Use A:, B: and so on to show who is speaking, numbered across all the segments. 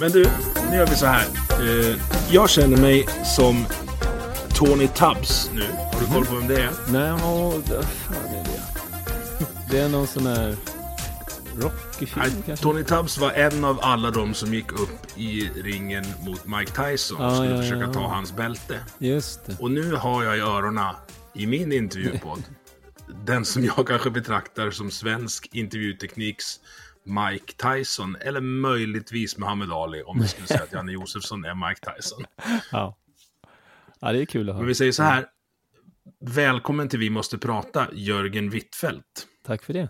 A: Men du, nu gör vi så här. Eh, jag känner mig som Tony Tubbs nu. Har du koll på vem det är?
B: Nej, ja, vad fan är det? Det är någon sån här Rocky-film
A: Nej,
B: kanske?
A: Tony Tubbs var en av alla de som gick upp i ringen mot Mike Tyson och
B: Ah,
A: skulle
B: ja,
A: försöka
B: ja.
A: ta hans bälte.
B: Just det.
A: Och nu har jag i öronen i min intervjupodd den som jag kanske betraktar som svensk intervjutekniks Mike Tyson. Eller möjligtvis Muhammad Ali om vi skulle säga att Janne Josefsson är Mike Tyson.
B: Ja. ja, det är kul att höra.
A: Men vi säger så här. Välkommen till Vi måste prata, Jörgen Wittfeldt.
B: Tack för det.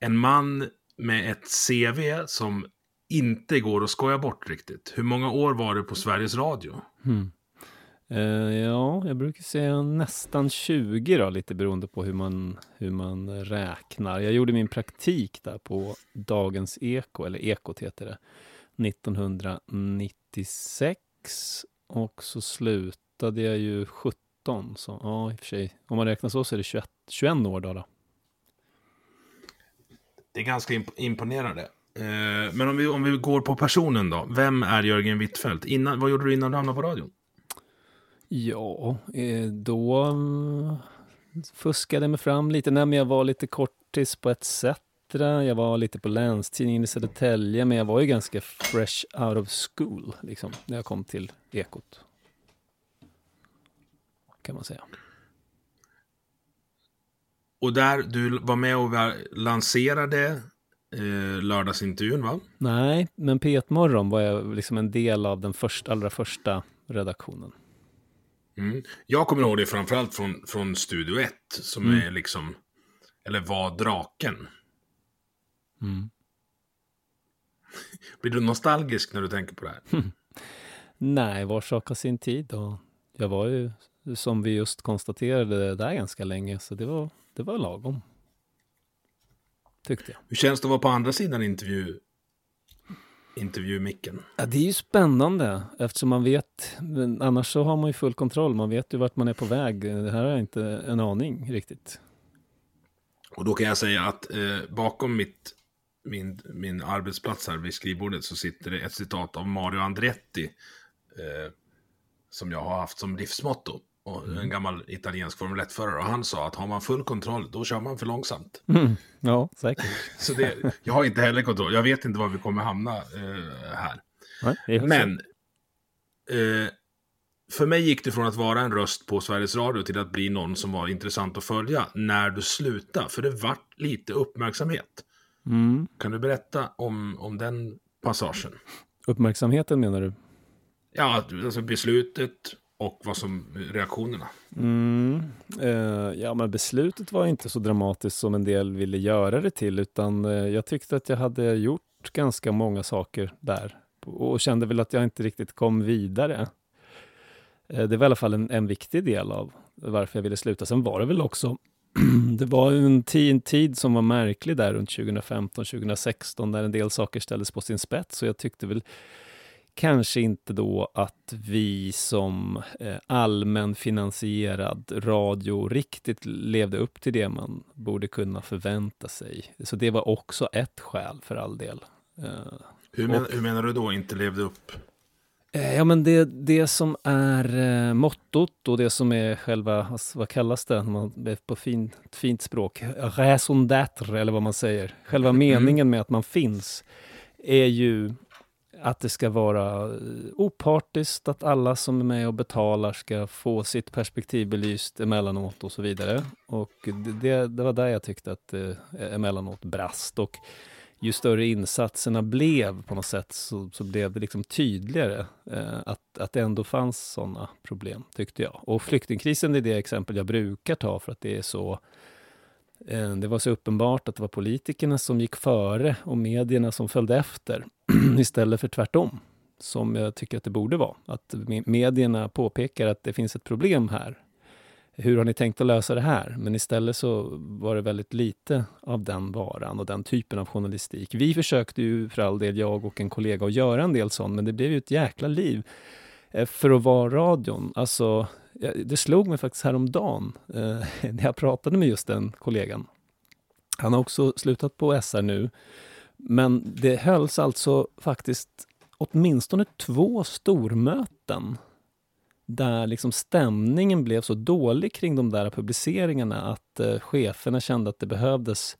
A: En man med ett CV som inte går att skoja bort riktigt. Hur många år var du på Sveriges Radio?
B: Eh, Eh, ja, jag brukar säga nästan 20 då, lite beroende på hur man, hur man räknar. Jag gjorde min praktik där på Dagens Eko, eller Ekot heter det, 1996. Och så slutade jag ju 17, så ja, i och för sig, om man räknar så så är det 21, 21 år då. då.
A: Det är ganska imp- imponerande. Eh, men om vi, om vi går på personen då. Vem är Jörgen Wittfeldt? Innan, vad gjorde du innan du hamnade på radion?
B: Ja, eh, då mm, fuskade jag mig fram lite. Nej, men jag var lite kortis på ett sätt. Jag var lite på Länstidningen i Södertälje, men jag var ju ganska fresh out of school liksom, när jag kom till Ekot. Kan man säga.
A: Och där, du var med och lanserade eh, lördagsintervjun va?
B: Nej, men P1 Morgon var jag liksom en del av den första, allra första redaktionen.
A: Mm. Jag kommer ihåg det framförallt från, från Studio 1, som är liksom, eller var draken.
B: Mm.
A: Blir du nostalgisk när du tänker på det här?
B: Nej, var sak har sin tid och jag var ju, som vi just konstaterade, där ganska länge, så det var, det var lagom. Tyckte jag.
A: Hur känns det att vara på andra sidan intervju, intervjumicken?
B: Ja, det är ju spännande eftersom man vet, annars så har man ju full kontroll. Man vet ju vart man är på väg. Det här har jag inte en aning riktigt.
A: Och då kan jag säga att eh, bakom mitt, min, min arbetsplats här vid skrivbordet så sitter det ett citat av Mario Andretti. Eh, som jag har haft som livsmotto. Och En gammal italiensk Formel 1-förare. Och han sa att har man full kontroll, då kör man för långsamt.
B: Ja, säkert.
A: Så det, jag har inte heller kontroll. Jag vet inte var vi kommer hamna eh, här.
B: Nej.
A: Men eh, för mig gick det från att vara en röst på Sveriges Radio till att bli någon som var intressant att följa när du slutade. För det vart lite uppmärksamhet.
B: Mm.
A: Kan du berätta om, om den passagen?
B: Uppmärksamheten menar du?
A: Ja, alltså beslutet och vad som reaktionerna.
B: Mm. Eh, ja, men beslutet var inte så dramatiskt som en del ville göra det till, utan eh, jag tyckte att jag hade gjort ganska många saker där och kände väl att jag inte riktigt kom vidare. Eh, det var i alla fall en, en viktig del av varför jag ville sluta. Sen var det väl också det var en tid, en tid som var märklig där runt 2015, 2016 när en del saker ställdes på sin spets och jag tyckte väl kanske inte då att vi som eh, allmänfinansierad radio riktigt levde upp till det man borde kunna förvänta sig. Så det var också ett skäl för all del. Eh,
A: Hur, men, hur menar du då inte levde upp?
B: Eh, Ja, men det, det som är eh, mottot och det som är själva, alltså, vad kallas det man på fin, fint språk? Raison d'être, eller vad man säger. Själva meningen med att man finns är ju att det ska vara eh, opartiskt, att alla som är med och betalar ska få sitt perspektiv belyst emellanåt och så vidare. Och det, det var där jag tyckte att det emellanåt brast. Och ju större insatserna blev på något sätt så, så blev det liksom tydligare eh, att, att det ändå fanns sådana problem, tyckte jag. Och flyktingkrisen är det exempel jag brukar ta för att det är så eh, det var så uppenbart att det var politikerna som gick före och medierna som följde efter istället för tvärtom, som jag tycker att det borde vara. Att medierna påpekar att det finns ett problem här hur har ni tänkt att lösa det här? Men istället så var det väldigt lite av den varan och den typen av journalistik. Vi försökte ju för all del, jag och en kollega, att göra en del sånt, men det blev ju ett jäkla liv eh, för att vara radion. Alltså, det slog mig faktiskt häromdagen eh, när jag pratade med just den kollegan. Han har också slutat på SR nu, men det hölls alltså faktiskt åtminstone två stormöten där liksom stämningen blev så dålig kring de där publiceringarna att eh, cheferna kände att det behövdes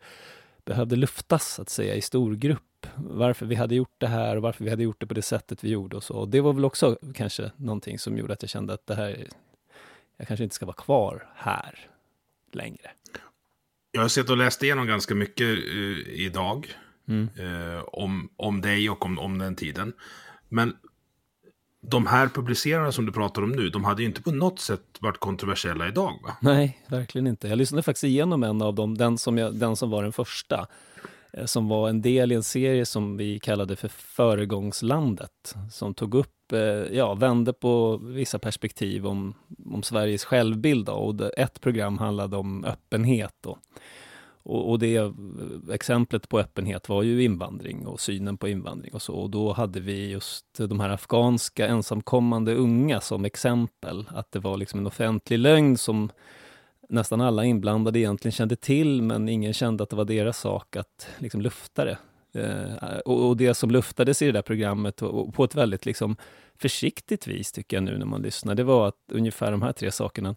B: behövde luftas, att säga, i stor grupp. Varför vi hade gjort det här och varför vi hade gjort det på det sättet vi gjorde och så. Och det var väl också kanske någonting som gjorde att jag kände att det här, jag kanske inte ska vara kvar här längre.
A: Jag har sett och läst igenom ganska mycket uh, idag mm. uh, om, om dig och om, om den tiden. Men de här publicerarna som du pratar om nu, de hade ju inte på något sätt varit kontroversiella idag va?
B: Nej, verkligen inte. Jag lyssnade faktiskt igenom en av dem, den som, jag, den som var den första. Eh, som var en del i en serie som vi kallade för Föregångslandet. Som tog upp, eh, ja, vände på vissa perspektiv om, om Sveriges självbild. Då. Och ett program handlade om öppenhet. Då. Och, och, det exemplet på öppenhet var ju invandring och synen på invandring och så. Och då hade vi just de här afghanska ensamkommande unga som exempel. Att det var liksom en offentlig lögn som nästan alla inblandade egentligen kände till, men ingen kände att det var deras sak att liksom lufta det. Eh, och, och, det som luftades i det där programmet, och, och på ett väldigt liksom försiktigt vis tycker jag nu när man lyssnar, det var att ungefär de här tre sakerna.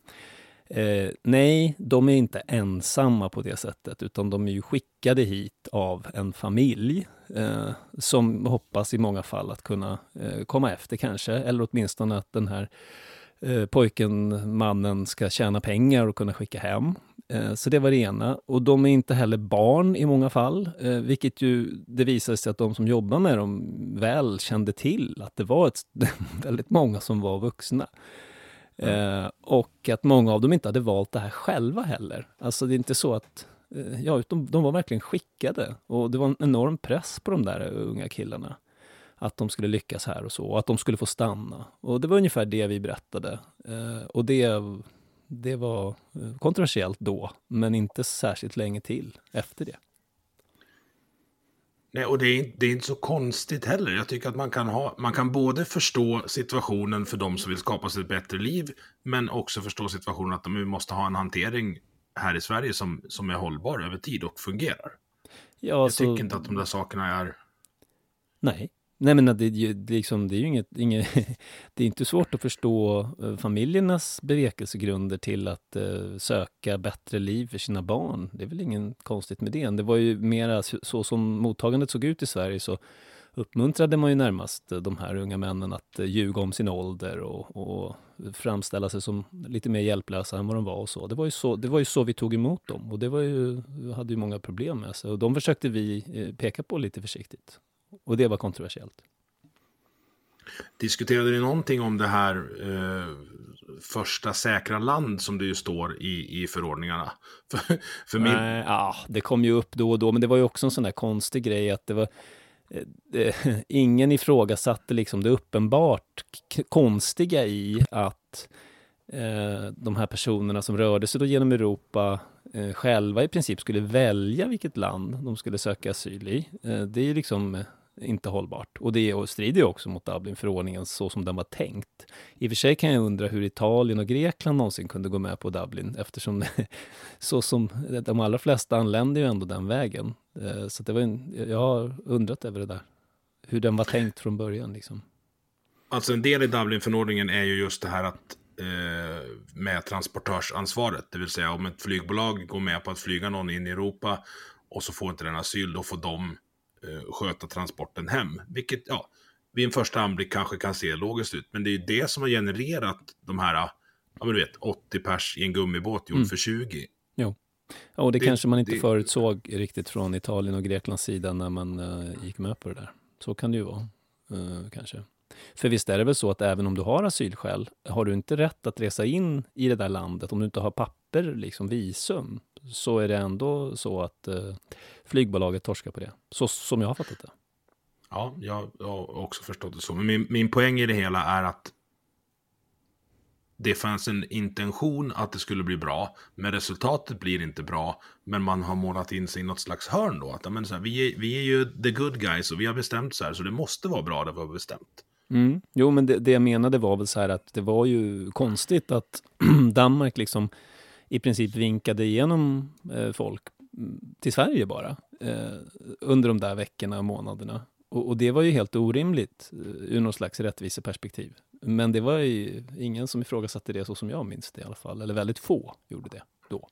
B: Eh, nej, de är inte ensamma på det sättet, utan de är ju skickade hit av en familj eh, som hoppas i många fall att kunna eh, komma efter kanske, eller åtminstone att den här eh, pojken, mannen, ska tjäna pengar och kunna skicka hem. Eh, så det var det ena. Och de är inte heller barn i många fall, eh, vilket ju det visade sig att de som jobbar med dem väl kände till att det var ett, väldigt många som var vuxna. Mm. Eh, och att många av dem inte hade valt det här själva heller. Alltså det är inte så att, eh, ja, de, de var verkligen skickade. Och det var en enorm press på de där eh, unga killarna. Att de skulle lyckas här och så, och att de skulle få stanna. Och det var ungefär det vi berättade. Eh, och det, det var eh, kontroversiellt då, men inte särskilt länge till efter det.
A: Nej, och det är, det är, inte så konstigt heller. Jag tycker att man kan, ha, man kan både förstå situationen för de som vill skapa sig ett bättre liv, men också förstå situationen att de måste ha en hantering här i Sverige som, som är hållbar över tid och fungerar. Ja, jag så... tycker inte att de där sakerna är...
B: Nej, Nej men det, det, liksom, det är ju inget, inget det är inte svårt att förstå eh, familjernas bevekelsegrunder till att eh, söka bättre liv för sina barn. Det är väl inget konstigt med det. Det var ju mera så som mottagandet såg ut i Sverige så uppmuntrade man ju närmast eh, de här unga männen att eh, ljuga om sin ålder och, och framställa sig som lite mer hjälplösa än vad de var och så. Det var ju så, det var ju så vi tog emot dem och det var ju, hade ju många problem med sig och de försökte vi peka på lite försiktigt. Och det var kontroversiellt.
A: Diskuterade ni någonting om det här eh, första säkra land som det ju står i, i förordningarna?
B: för, för min... äh, ja, det kom ju upp då och då, men det var ju också en sån där konstig grej att det var eh, ingen ifrågasatte liksom det uppenbart konstiga i att eh, de här personerna som rörde sig då genom Europa eh, själva i princip skulle välja vilket land de skulle söka asyl i. Det är ju liksom inte hållbart. Och det strider ju också mot Dublinförordningen så som den var tänkt. I och för sig kan jag undra hur Italien och Grekland någonsin kunde gå med på Dublin eftersom så som de allra flesta anländer ju ändå den vägen. Eh, så det var en, jag har undrat över det där. Hur den var tänkt från början liksom.
A: Alltså en del i Dublinförordningen är ju just det här att eh, med transportörsansvaret. Det vill säga om ett flygbolag går med på att flyga någon in i Europa och så får inte den asyl, då får de eh, sköta transporten hem. Vilket, ja, vid en första anblick kanske kan se logiskt ut. Men det är ju det som har genererat de här, ja men du vet, 80 pers i en gummibåt gjord mm. för 20.
B: Jo. Ja, och det, det kanske man inte det... förutsåg riktigt från Italien och Greklands sida när man uh, gick med på det där. Så kan det ju vara, uh, kanske. För visst är det väl så att även om du har asylskäl, har du inte rätt att resa in i det där landet, om du inte har papper, liksom visum, så är det ändå så att uh, flygbolaget torskar på det. Så som jag har fattat det.
A: Ja, jag, jag har också förstått det så. Men min, min poäng i det hela är att det fanns en intention att det skulle bli bra, men resultatet blir inte bra. Men man har målat in sig i något slags hörn då. Att men, så här, vi, är, vi är ju the good guys och vi har bestämt så här, så det måste vara bra det vi har bestämt.
B: Mm. Jo, men det, det jag menade var väl så här att det var ju konstigt att Danmark liksom i princip vinkade igenom eh, folk mm, till Sverige bara eh, under de där veckorna och månaderna. Och, och, det var ju helt orimligt eh, ur något slags rättviseperspektiv. Men det var ju ingen som ifrågasatte det så som jag minns det i alla fall. Eller väldigt få gjorde det då.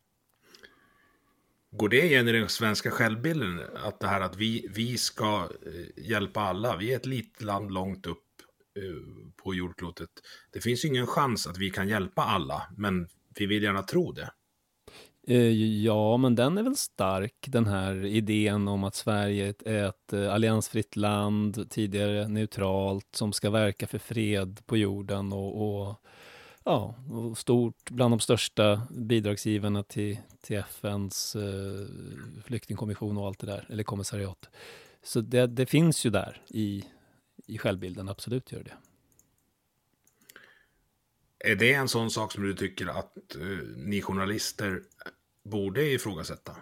A: Går det igen i den svenska självbilden? Att det här att vi, vi ska eh, hjälpa alla. Vi är ett litet land långt upp eh, på jordklotet. Det finns ju ingen chans att vi kan hjälpa alla, men vi vill gärna tro det.
B: Eh, ja, men den är väl stark, den här idén om att Sverige är ett eh, alliansfritt land, tidigare neutralt, som ska verka för fred på jorden och, och ja, och stort, bland de största bidragsgivarna till, till FNs eh, flyktingkommission och allt det där, eller kommissariat. Så det, det finns ju där i, i självbilden, absolut gör det.
A: Är det en sån sak som du tycker att eh, ni journalister borde ifrågasätta?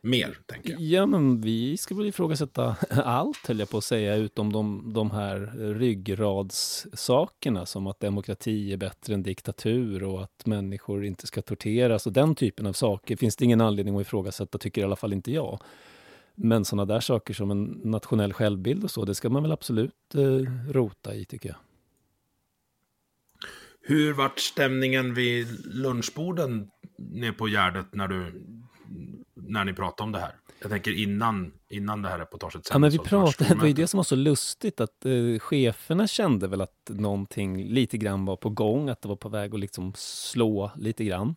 A: Mer, tänker jag.
B: Ja, men vi ska väl ifrågasätta allt, höll jag på att säga, utom de, de här ryggradssakerna som att demokrati är bättre än diktatur och att människor inte ska torteras och den typen av saker finns det ingen anledning att ifrågasätta, tycker i alla fall inte jag. Men sådana där saker som en nationell självbild och så, det ska man väl absolut eh, rota i, tycker jag.
A: Hur vart stämningen vid lunchborden nere på Gärdet när du när ni pratade om det här? Jag tänker innan, innan det här reportaget
B: Ja, men vi pratade, det var ju det som var så lustigt att eh, cheferna kände väl att någonting lite grann var på gång, att det var på väg att liksom slå lite grann.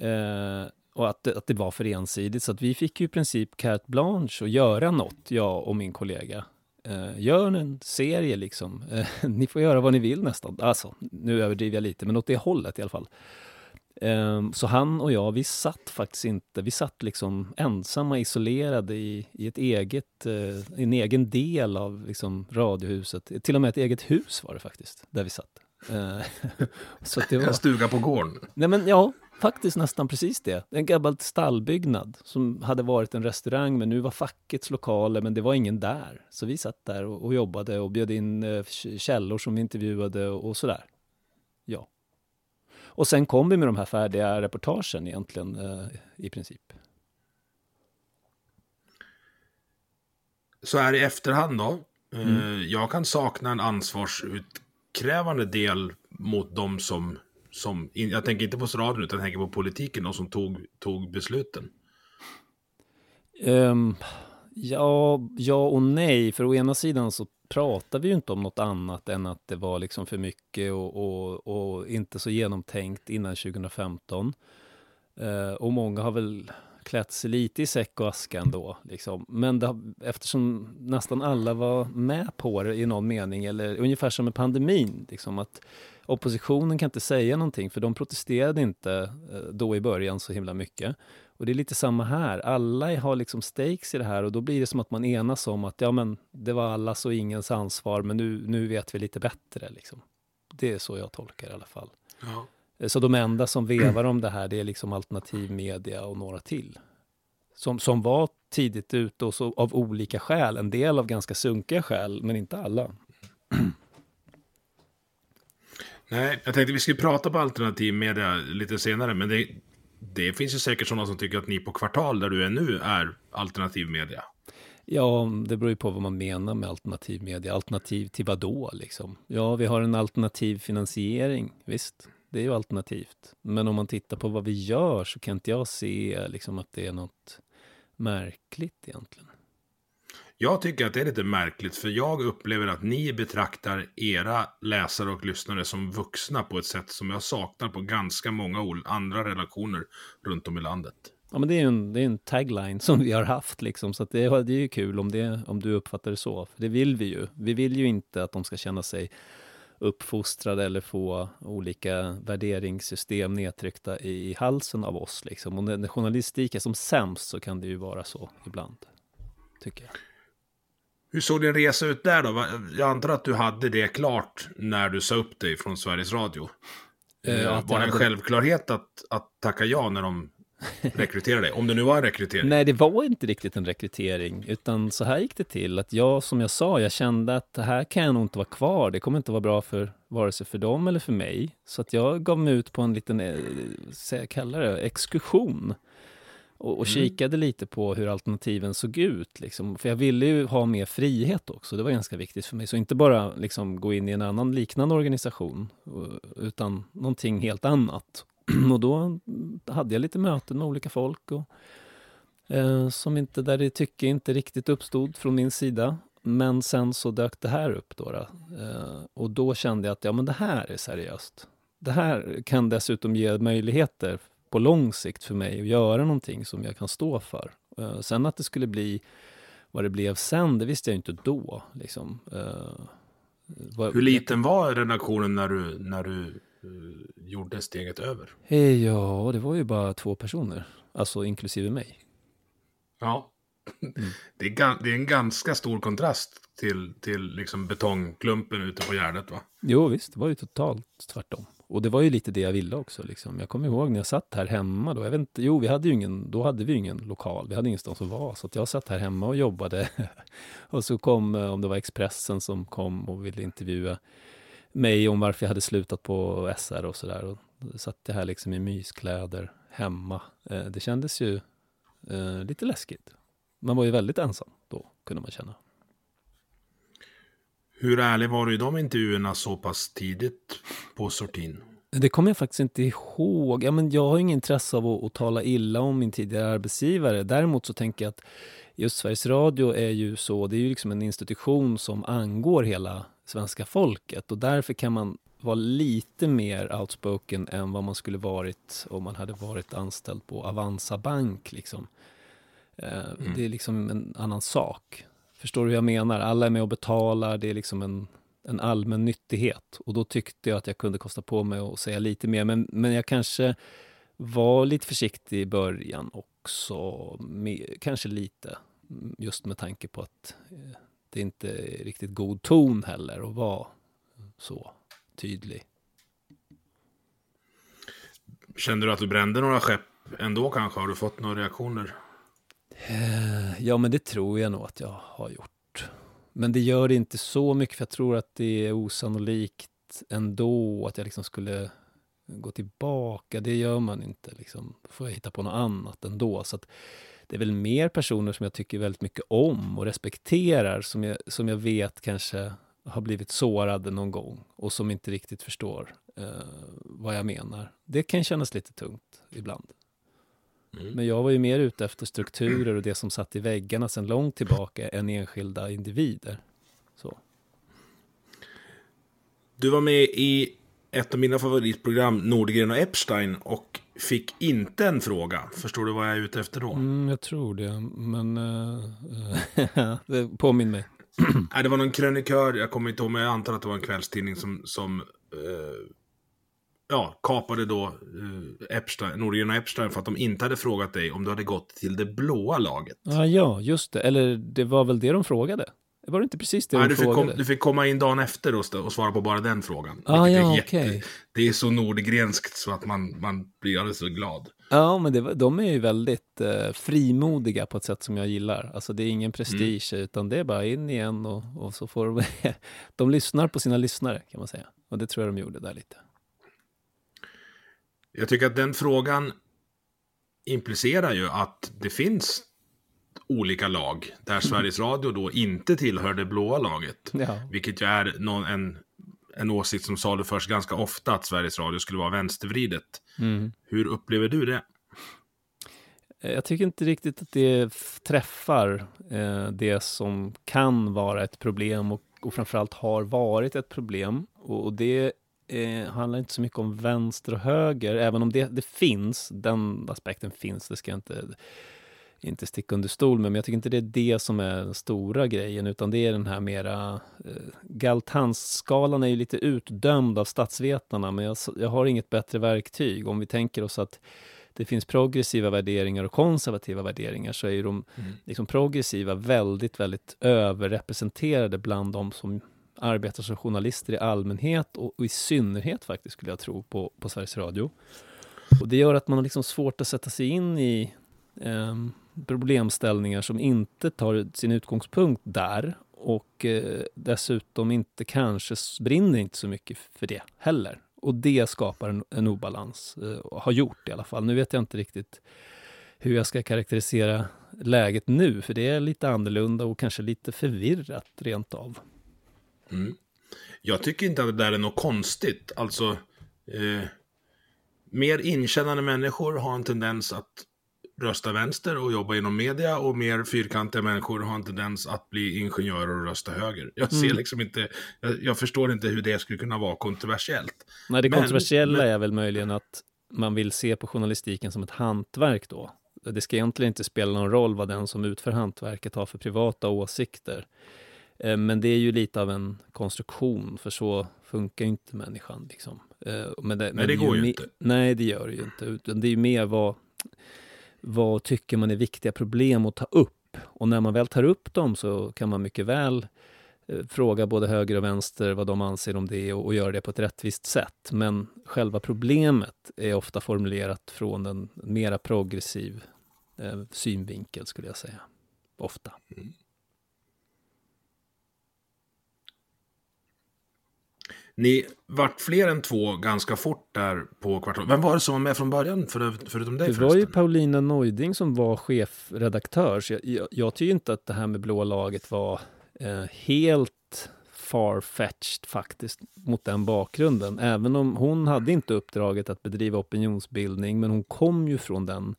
B: Eh, och att, att det var för ensidigt, så att vi fick ju i princip carte blanche att göra något, jag och min kollega. Eh, gör en serie liksom. Eh, ni får göra vad ni vill nästan. Alltså, nu överdriver jag lite, men åt det hållet i alla fall. Eh, så han och jag, vi satt faktiskt inte, vi satt liksom ensamma, isolerade i, i ett eget, eh, en egen del av liksom radiohuset. Till och med ett eget hus var det faktiskt, där vi satt. Eh,
A: så det var... En stuga på gården?
B: Nej men ja, faktiskt nästan precis det. En gammal stallbyggnad som hade varit en restaurang, men nu var fackets lokaler, men det var ingen där. Så vi satt där och, och jobbade och bjöd in eh, källor som vi intervjuade och, och sådär. Ja. Och sen kom vi med de här färdiga reportagen egentligen, eh, i princip.
A: Så här i efterhand då. Eh, mm. Jag kan sakna en ansvarsutkrävande del mot de som som, jag tänker inte på staden utan jag tänker på politiken, de som tog, tog besluten?
B: Um, ja, ja och nej, för å ena sidan så pratar vi ju inte om något annat än att det var liksom för mycket och, och, och inte så genomtänkt innan 2015. Uh, ehm, och många har väl klätt sig lite i säck och aska ändå. Liksom. Men det, eftersom nästan alla var med på det i någon mening, eller ungefär som med pandemin, liksom, att oppositionen kan inte säga någonting, för de protesterade inte eh, då i början så himla mycket. Och det är lite samma här. Alla har liksom stakes i det här och då blir det som att man enas om att ja, men det var allas och ingens ansvar, men nu, nu vet vi lite bättre. Liksom. Det är så jag tolkar i alla fall. Ja. Eh, så de enda som vevar om det här, det är liksom alternativ media och några till. Som, som var tidigt ute och så av olika skäl. En del av ganska sunkiga skäl, men inte alla.
A: Nej, jag tänkte vi skulle prata på alternativ media lite senare, men det, det finns ju säkert sådana som tycker att ni på kvartal där du är nu är alternativ media.
B: Ja, det beror ju på vad man menar med alternativ media. Alternativ till vad då liksom? Ja, vi har en alternativ finansiering, visst. Det är ju alternativt. Men om man tittar på vad vi gör så kan inte jag se liksom att det är något märkligt egentligen.
A: Jag tycker att det är lite märkligt, för jag upplever att ni betraktar era läsare och lyssnare som vuxna på ett sätt som jag saknar på ganska många andra relationer runt om i landet.
B: Ja, men det är ju en, det är en tagline som vi har haft, liksom, så det, det är ju kul om, det, om du uppfattar det så. För det vill vi ju. Vi vill ju inte att de ska känna sig uppfostrade eller få olika värderingssystem nedtryckta i halsen av oss. Liksom. Och när journalistik är som sämst så kan det ju vara så ibland, tycker jag.
A: Hur såg din resa ut där då? Jag antar att du hade det klart när du sa upp dig från Sveriges Radio. Eh, var det en hade... självklarhet att, att tacka ja när de rekrytera dig? Om det nu var en rekrytering?
B: Nej, det var inte riktigt en rekrytering, utan så här gick det till. Att jag, som jag sa, jag kände att det här kan jag nog inte vara kvar. Det kommer inte vara bra för vare sig för dem eller för mig. Så att jag gav mig ut på en liten, eh, jag kallar det, exkursion. Och, och mm. kikade lite på hur alternativen såg ut. Liksom. För jag ville ju ha mer frihet också, det var ganska viktigt för mig. Så inte bara liksom, gå in i en annan liknande organisation, utan någonting helt annat. och då hade jag lite möten med olika folk och, eh, som inte, där det tycke inte riktigt uppstod från min sida. Men sen så dök det här upp då. då. Eh, och då kände jag att ja, men det här är seriöst. Det här kan dessutom ge möjligheter på lång sikt för mig att göra någonting som jag kan stå för. Eh, sen att det skulle bli vad det blev sen, det visste jag inte då. Liksom.
A: Eh, Hur liten var redaktionen när du, när du Eh, gjorde steget över?
B: Ja, det var ju bara två personer, alltså inklusive mig.
A: Ja, mm. det, är, det är en ganska stor kontrast till, till liksom betongklumpen ute på Gärdet va?
B: Jo, visst, det var ju totalt tvärtom. Och det var ju lite det jag ville också. Liksom. Jag kommer ihåg när jag satt här hemma då. Jag vet inte, jo, vi hade ju ingen, då hade vi ingen lokal. Vi hade ingenstans att vara. Så att jag satt här hemma och jobbade. och så kom, eh, om det var Expressen som kom och ville intervjua mig om varför jag hade slutat på SR och sådär. Då satt jag här liksom i myskläder hemma. Eh, det kändes ju eh, lite läskigt. Man var ju väldigt ensam då, kunde man känna.
A: Hur ärlig var du i de intervjuerna så pass tidigt på sortin?
B: Det kommer jag faktiskt inte ihåg. Ja, men jag har ingen intresse av att, att tala illa om min tidigare arbetsgivare. Däremot så tänker jag att just Sveriges Radio är ju så, det är ju liksom en institution som angår hela svenska folket och därför kan man vara lite mer outspoken än vad man skulle varit om man hade varit anställd på Avanza Bank. Liksom. Eh, mm. Det är liksom en annan sak. Förstår du hur jag menar? Alla är med och betalar, det är liksom en, en allmän nyttighet. Och då tyckte jag att jag kunde kosta på mig att säga lite mer. Men, men jag kanske var lite försiktig i början också. Med, kanske lite, just med tanke på att eh, det inte är riktigt god ton heller att vara så tydlig.
A: Kände du att du brände några skepp ändå kanske? Har du fått några reaktioner?
B: Eh, ja, men det tror jag nog att jag har gjort. Men det gör det inte så mycket, för jag tror att det är osannolikt ändå att jag liksom skulle gå tillbaka. Det gör man inte. Liksom. Då får jag hitta på något annat ändå. Så att det är väl mer personer som jag tycker väldigt mycket om och respekterar, som jag, som jag vet kanske har blivit sårade någon gång och som inte riktigt förstår eh, vad jag menar. Det kan kännas lite tungt ibland. Mm. Men jag var ju mer ute efter strukturer och det som satt i väggarna sedan långt tillbaka än enskilda individer. Så.
A: Du var med i ett av mina favoritprogram, Nordgren och Epstein, och fick inte en fråga. Förstår du vad jag är ute efter då?
B: Mm, jag tror det, men uh, påminn mig.
A: Nej, det var någon krönikör, jag kommer inte ihåg, men jag antar att det var en kvällstidning som, som uh, ja, kapade då uh, Epstein, Nordgren och Epstein för att de inte hade frågat dig om du hade gått till det blåa laget.
B: Ah, ja, just det. Eller det var väl det de frågade. Var det inte precis det
A: Nej,
B: du
A: frågade? Kom, du fick komma in dagen efter och, och svara på bara den frågan.
B: Ah, ja, är jätte, okay.
A: Det är så nordgrenskt så att man, man blir alldeles så glad.
B: Ja, men det, de är ju väldigt eh, frimodiga på ett sätt som jag gillar. Alltså det är ingen prestige, mm. utan det är bara in igen och, och så får de... de lyssnar på sina lyssnare, kan man säga. Och det tror jag de gjorde där lite.
A: Jag tycker att den frågan implicerar ju att det finns olika lag. Där Sveriges Radio då inte tillhör det blåa laget. Ja. Vilket ju är någon, en, en åsikt som saluförs ganska ofta, att Sveriges Radio skulle vara vänstervridet. Mm. Hur upplever du det?
B: Jag tycker inte riktigt att det träffar eh, det som kan vara ett problem och, och framförallt har varit ett problem. Och, och det eh, handlar inte så mycket om vänster och höger, även om det, det finns, den aspekten finns, det ska jag inte, inte sticka under stol med, men jag tycker inte det är det som är den stora grejen, utan det är den här mera... Eh, Galtans-skalan är ju lite utdömd av statsvetarna, men jag, jag har inget bättre verktyg. Om vi tänker oss att det finns progressiva värderingar och konservativa värderingar så är ju de mm. liksom progressiva väldigt, väldigt överrepresenterade bland de som arbetar som journalister i allmänhet och, och, i synnerhet faktiskt skulle jag tro på, på Sveriges Radio. Och det gör att man har liksom svårt att sätta sig in i eh, problemställningar som inte tar sin utgångspunkt där och eh, dessutom inte kanske brinner inte så mycket för det heller. Och det skapar en, en obalans, eh, har gjort det i alla fall. Nu vet jag inte riktigt hur jag ska karaktärisera läget nu, för det är lite annorlunda och kanske lite förvirrat rent av.
A: Mm. Jag tycker inte att det där är något konstigt. Alltså, eh, mer inkännande människor har en tendens att rösta vänster och jobba inom media och mer fyrkantiga människor har en tendens att bli ingenjörer och rösta höger. Jag ser mm. liksom inte, jag, jag, förstår inte hur det skulle kunna vara kontroversiellt.
B: Nej, det men, kontroversiella men... är väl möjligen att man vill se på journalistiken som ett hantverk då. Det ska egentligen inte spela någon roll vad den som utför hantverket har för privata åsikter. Eh, men det är ju lite av en konstruktion, för så funkar ju inte människan. Liksom.
A: Eh, men det, nej, men det går ju inte.
B: Nej, det gör det ju inte. Utan det är ju mer vad, vad tycker man är viktiga problem att ta upp? Och när man väl tar upp dem så kan man mycket väl eh, fråga både höger och vänster vad de anser om det och, och göra det på ett rättvist sätt. Men själva problemet är ofta formulerat från en mera progressiv eh, synvinkel, skulle jag säga. Ofta. Mm.
A: Ni vart fler än två ganska fort där på kvartalet. Vem var det som var med från början, för, förutom dig?
B: Det var ju Paulina Neuding som var chefredaktör. Så jag, jag, jag tycker inte att det här med blå laget var eh, helt farfetched faktiskt mot den bakgrunden. Även om hon hade inte uppdraget att bedriva opinionsbildning, men hon kom ju från den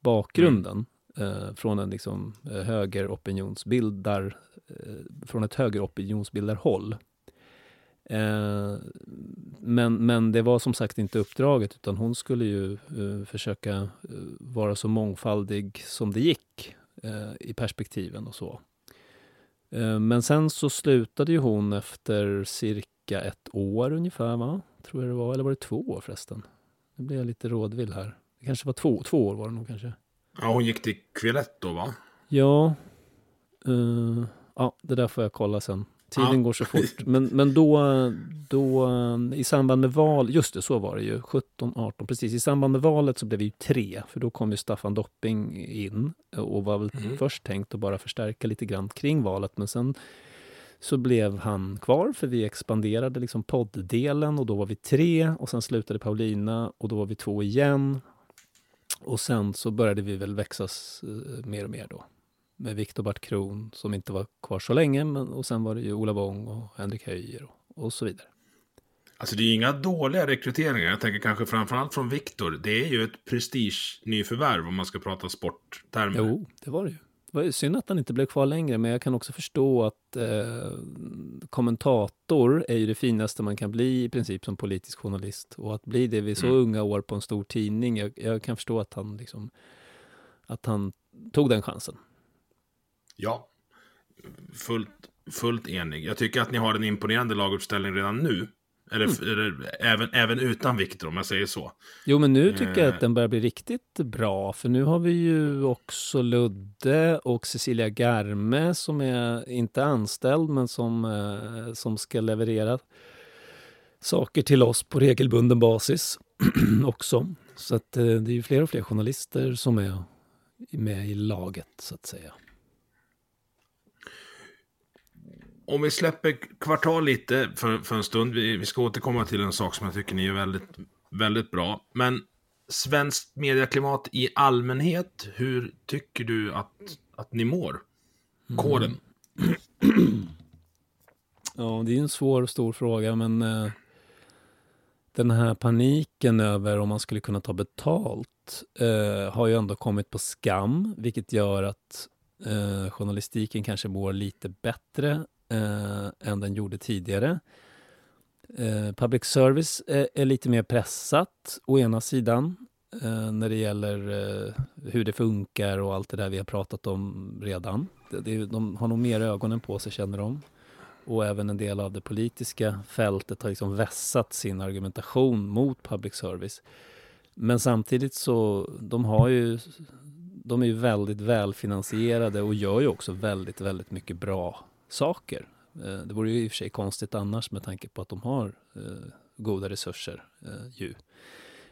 B: bakgrunden. Mm. Eh, från en liksom eh, högeropinionsbildar, eh, från ett högeropinionsbildarhåll. Eh, men, men det var som sagt inte uppdraget, utan hon skulle ju uh, försöka uh, vara så mångfaldig som det gick uh, i perspektiven och så. men sen så slutade ju hon efter cirka ett år ungefär, va? Tror jag det var. Eller var det två år förresten? Nu blir jag lite rådvill här. Det kanske var två, två år var det nog kanske.
A: Ja, hon gick till Quillette då, va?
B: Ja. ja, det där får jag kolla sen. Tiden ja. går så fort. Men, men då, då i samband med val, just det, så var det ju, 17, 18, precis. I samband med valet så blev vi ju tre, för då kom ju Staffan Dopping in och var väl mm. först tänkt att bara förstärka lite grann kring valet, men sen så blev han kvar, för vi expanderade liksom podddelen och då var vi tre och sen slutade Paulina och då var vi två igen. Och sen så började vi väl växas eh, mer och mer då med Viktor Bart Kron som inte var kvar så länge. Men, och sen var det ju Ola Wong och Henrik Höjer och, och så vidare.
A: Alltså det är ju inga dåliga rekryteringar. Jag tänker kanske framförallt från Viktor. Det är ju ett prestige-nyförvärv om man ska prata sporttermer.
B: Jo, det var det ju. Det var ju synd att han inte blev kvar längre, men jag kan också förstå att eh, kommentator är ju det finaste man kan bli i princip som politisk journalist. Och att bli det vid så mm. unga år på en stor tidning, jag, jag, kan förstå att han liksom, att han tog den chansen.
A: Ja, fullt, fullt enig. Jag tycker att ni har en imponerande laguppställning redan nu. Eller, mm. även, även utan Viktor, om jag säger så.
B: Jo, men nu tycker jag att eh. den börjar bli riktigt bra. För nu har vi ju också Ludde och Cecilia Garme som är inte anställd, men som, eh, som ska leverera saker till oss på regelbunden basis också. Så att eh, det är ju fler och fler journalister som är med i laget, så att säga.
A: Om vi släpper kvartal lite för, för en stund. Vi, vi, ska återkomma till en sak som jag tycker ni är väldigt, väldigt bra. Men svenskt medieklimat i allmänhet, hur tycker du att, att ni mår? Kåren.
B: Mm. Ja, det är en svår och stor fråga, men eh, den här paniken över om man skulle kunna ta betalt eh, har ju ändå kommit på skam, vilket gör att eh, journalistiken kanske mår lite bättre eh, än den gjorde tidigare. Eh, public service är, är, lite mer pressat, å ena sidan, eh, när det gäller eh, hur det funkar och allt det där vi har pratat om redan. Det, det, de har nog mer ögonen på sig, känner de och även en del av det politiska fältet har liksom vässat sin argumentation mot public service. Men samtidigt så, de har ju, de är ju väldigt välfinansierade och gör ju också väldigt, väldigt mycket bra saker. Eh, det vore ju i och för sig konstigt annars med tanke på att de har eh, goda resurser eh, ju.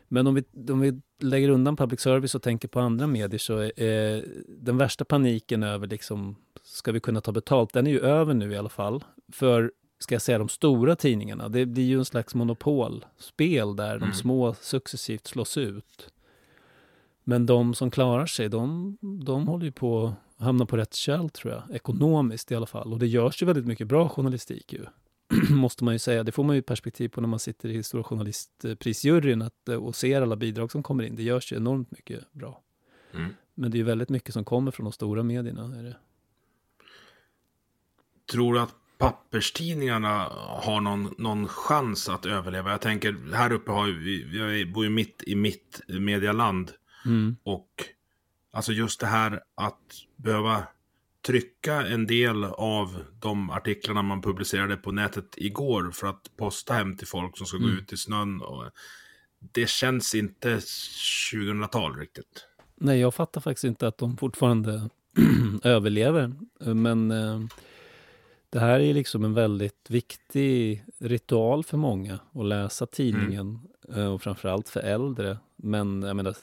B: Men om vi, om vi lägger undan public service och tänker på andra medier så är den värsta paniken över liksom, ska vi kunna ta betalt, den är ju över nu i alla fall. För, ska jag säga, de stora tidningarna, det blir ju en slags monopolspel där mm. de små successivt slås ut. Men de som klarar sig, de, de håller ju på hamna på rätt köl tror jag, ekonomiskt i alla fall. Och det görs ju väldigt mycket bra journalistik ju. måste man ju säga. Det får man ju perspektiv på när man sitter i Stora journalistprisjuryn att, eh, och ser alla bidrag som kommer in. Det görs ju enormt mycket bra. Mm. Men det är ju väldigt mycket som kommer från de stora medierna. Är det.
A: Tror du att papperstidningarna har någon, någon chans att överleva? Jag tänker, här uppe har vi, vi bor ju mitt i mitt medialand. Mm. Och alltså just det här att behöva trycka en del av de artiklarna man publicerade på nätet igår för att posta hem till folk som ska mm. gå ut i snön. Och det känns inte 2000-tal riktigt.
B: Nej, jag fattar faktiskt inte att de fortfarande överlever. Men eh, det här är liksom en väldigt viktig ritual för många att läsa tidningen mm. eh, och framförallt för äldre. Men jag menar,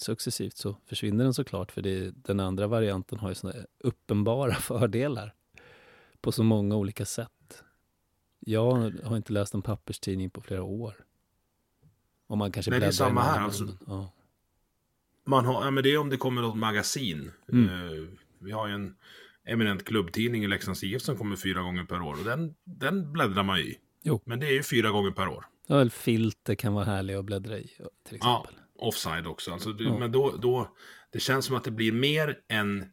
B: successivt så försvinner den såklart för det, den andra varianten har ju såna uppenbara fördelar på så många olika sätt. Jag har inte läst en papperstidning på flera år. Om man kanske
A: Nej, det är samma här. Alltså, ja. Man har, ja, men det är om det kommer något magasin. Mm. Uh, vi har ju en eminent klubbtidning i Leksands IF som kommer fyra gånger per år. Och den, den bläddrar man i. Jo. Men det är ju fyra gånger per år.
B: Ja, väl filter kan vara härliga att bläddra i till exempel. Ja,
A: offside också. Alltså, ja. Men då, då, det känns som att det blir mer en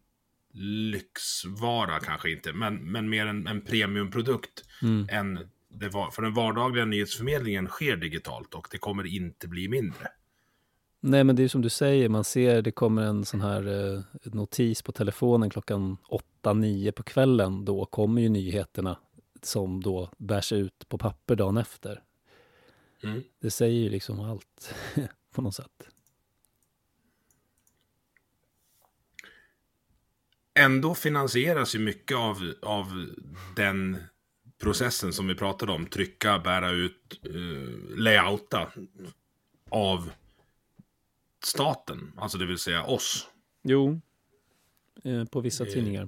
A: lyxvara kanske inte, men, men mer en, en premiumprodukt mm. än det var. För den vardagliga nyhetsförmedlingen sker digitalt och det kommer inte bli mindre.
B: Nej, men det är som du säger, man ser det kommer en sån här eh, notis på telefonen klockan 8-9 på kvällen. Då kommer ju nyheterna som då bärs ut på papper dagen efter. Mm. Det säger ju liksom allt. på något sätt.
A: Ändå finansieras ju mycket av, av den processen som vi pratade om. Trycka, bära ut, uh, layouta. Av staten, alltså det vill säga oss.
B: Jo, eh, på vissa eh. tidningar.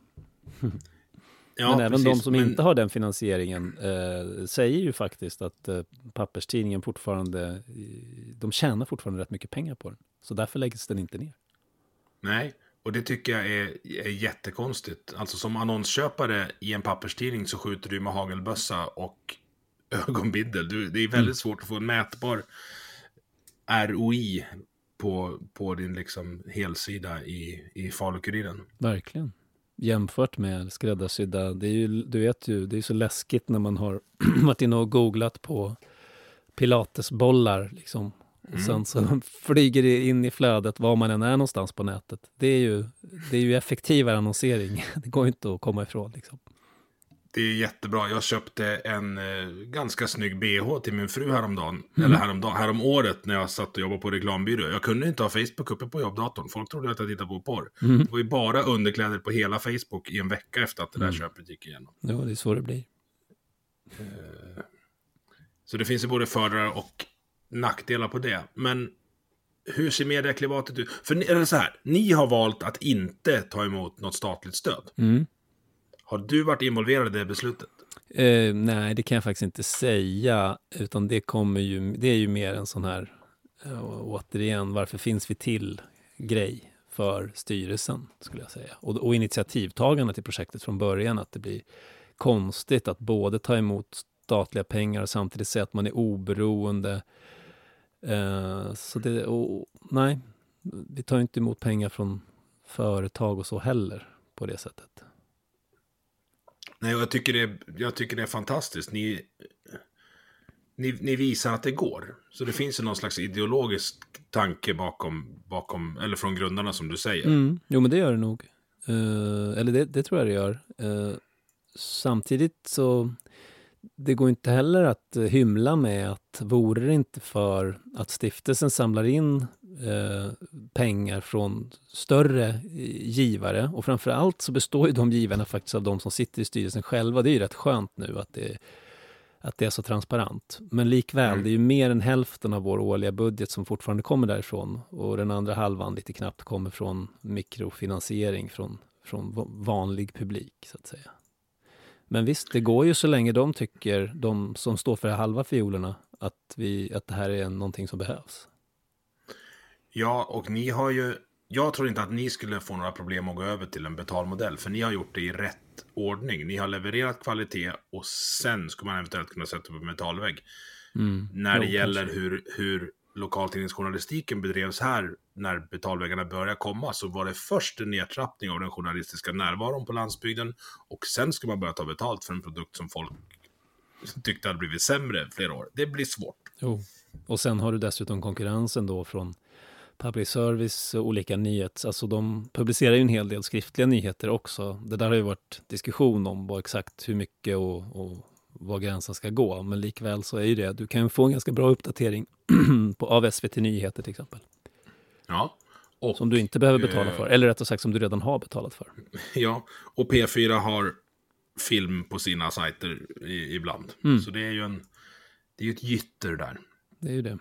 B: Ja, men även precis, de som men... inte har den finansieringen eh, säger ju faktiskt att eh, papperstidningen fortfarande, de tjänar fortfarande rätt mycket pengar på den. Så därför läggs den inte ner.
A: Nej, och det tycker jag är, är jättekonstigt. Alltså som annonsköpare i en papperstidning så skjuter du med hagelbössa och ögonbindel. Du, det är väldigt mm. svårt att få en mätbar ROI på, på din liksom helsida i, i Falukuriren.
B: Verkligen jämfört med skräddarsydda. Det är ju, du vet ju, det är så läskigt när man har varit inne och googlat på pilatesbollar liksom. Och mm. sen så flyger det in i flödet var man än är någonstans på nätet. Det är ju, det är ju effektivare annonsering. Det går inte att komma ifrån liksom.
A: Det är jättebra. Jag köpte en eh, ganska snygg bh till min fru häromdagen. Mm. Eller häromdagen, härom året när jag satt och jobbade på reklambyrå. Jag kunde inte ha Facebook uppe på jobbdatorn. Folk trodde att jag tittade på porr. Mm. Det var ju bara underkläder på hela Facebook i en vecka efter att det där mm. köpet gick igenom.
B: Ja, det är så det blir.
A: Eh, så det finns ju både fördelar och nackdelar på det. Men hur ser medieklimatet ut? För eller så här, ni har valt att inte ta emot något statligt stöd. Mm. Har du varit involverad i det beslutet?
B: Eh, nej, det kan jag faktiskt inte säga. Utan det, kommer ju, det är ju mer en sån här, eh, återigen, varför finns vi till grej för styrelsen, skulle jag säga. Och, och initiativtagarna till projektet från början, att det blir konstigt att både ta emot statliga pengar och samtidigt säga att man är oberoende Eh, så det, och, nej, vi tar inte emot pengar från företag och så heller på det sättet.
A: Nej, jag tycker det, jag tycker det är fantastiskt. Ni, ni, ni visar att det går. Så det finns ju någon slags ideologisk tanke bakom, bakom eller från grundarna som du säger.
B: Mm, jo, men det gör det nog. Uh, eller det, det, tror jag det gör. Uh, samtidigt så det går inte heller att hymla med att vore det inte för att stiftelsen samlar in eh, pengar från större givare och framför allt så består ju de givarna faktiskt av de som sitter i styrelsen själva. Det är ju rätt skönt nu att det, att det är så transparent. Men likväl, mm. det är ju mer än hälften av vår årliga budget som fortfarande kommer därifrån och den andra halvan lite knappt kommer från mikrofinansiering från, från vanlig publik så att säga. Men visst, det går ju så länge de tycker, de som står för halva fiolerna, att, vi, att det här är någonting som behövs.
A: Ja, och ni har ju... Jag tror inte att ni skulle få några problem att gå över till en betalmodell, för ni har gjort det i rätt ordning. Ni har levererat kvalitet och sen ska man eventuellt kunna sätta upp en metallvägg. Mm. När det jo, gäller hur, hur lokaltidningsjournalistiken bedrevs här när betalväggarna började komma så var det först en nedtrappning av den journalistiska närvaron på landsbygden och sen ska man börja ta betalt för en produkt som folk tyckte hade blivit sämre flera år. Det blir svårt.
B: Jo. Och sen har du dessutom konkurrensen då från public service och olika nyhets... Alltså de publicerar ju en hel del skriftliga nyheter också. Det där har ju varit diskussion om vad exakt hur mycket och, och var gränsen ska gå. Men likväl så är ju det, du kan få en ganska bra uppdatering på, av SVT Nyheter till exempel.
A: Ja.
B: Och, som du inte behöver betala för, eller rättare sagt som du redan har betalat för.
A: Ja, och P4 har film på sina sajter i, ibland. Mm. Så det är ju en, det är ju ett gytter där.
B: Det är ju det.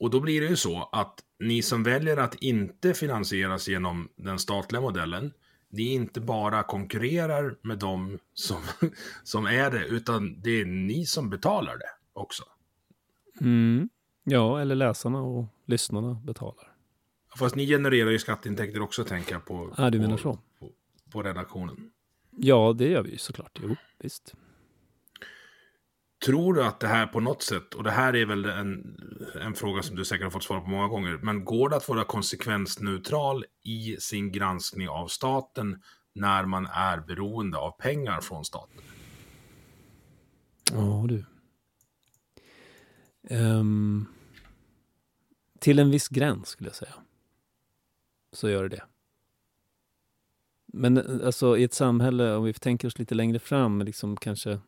A: Och då blir det ju så att ni som väljer att inte finansieras genom den statliga modellen, ni inte bara konkurrerar med dem som, som är det, utan det är ni som betalar det också.
B: Mm. Ja, eller läsarna och lyssnarna betalar.
A: Fast ni genererar ju skatteintäkter också, tänker jag på.
B: Ja, du menar så?
A: På, på redaktionen.
B: Ja, det gör vi ju såklart. Jo, visst.
A: Tror du att det här på något sätt, och det här är väl en, en fråga som du säkert har fått svara på många gånger, men går det att vara konsekvensneutral i sin granskning av staten när man är beroende av pengar från staten?
B: Ja, du. Um, till en viss gräns skulle jag säga. Så gör det det. Men eh, alltså i ett samhälle, om vi tänker oss lite längre fram, liksom kanske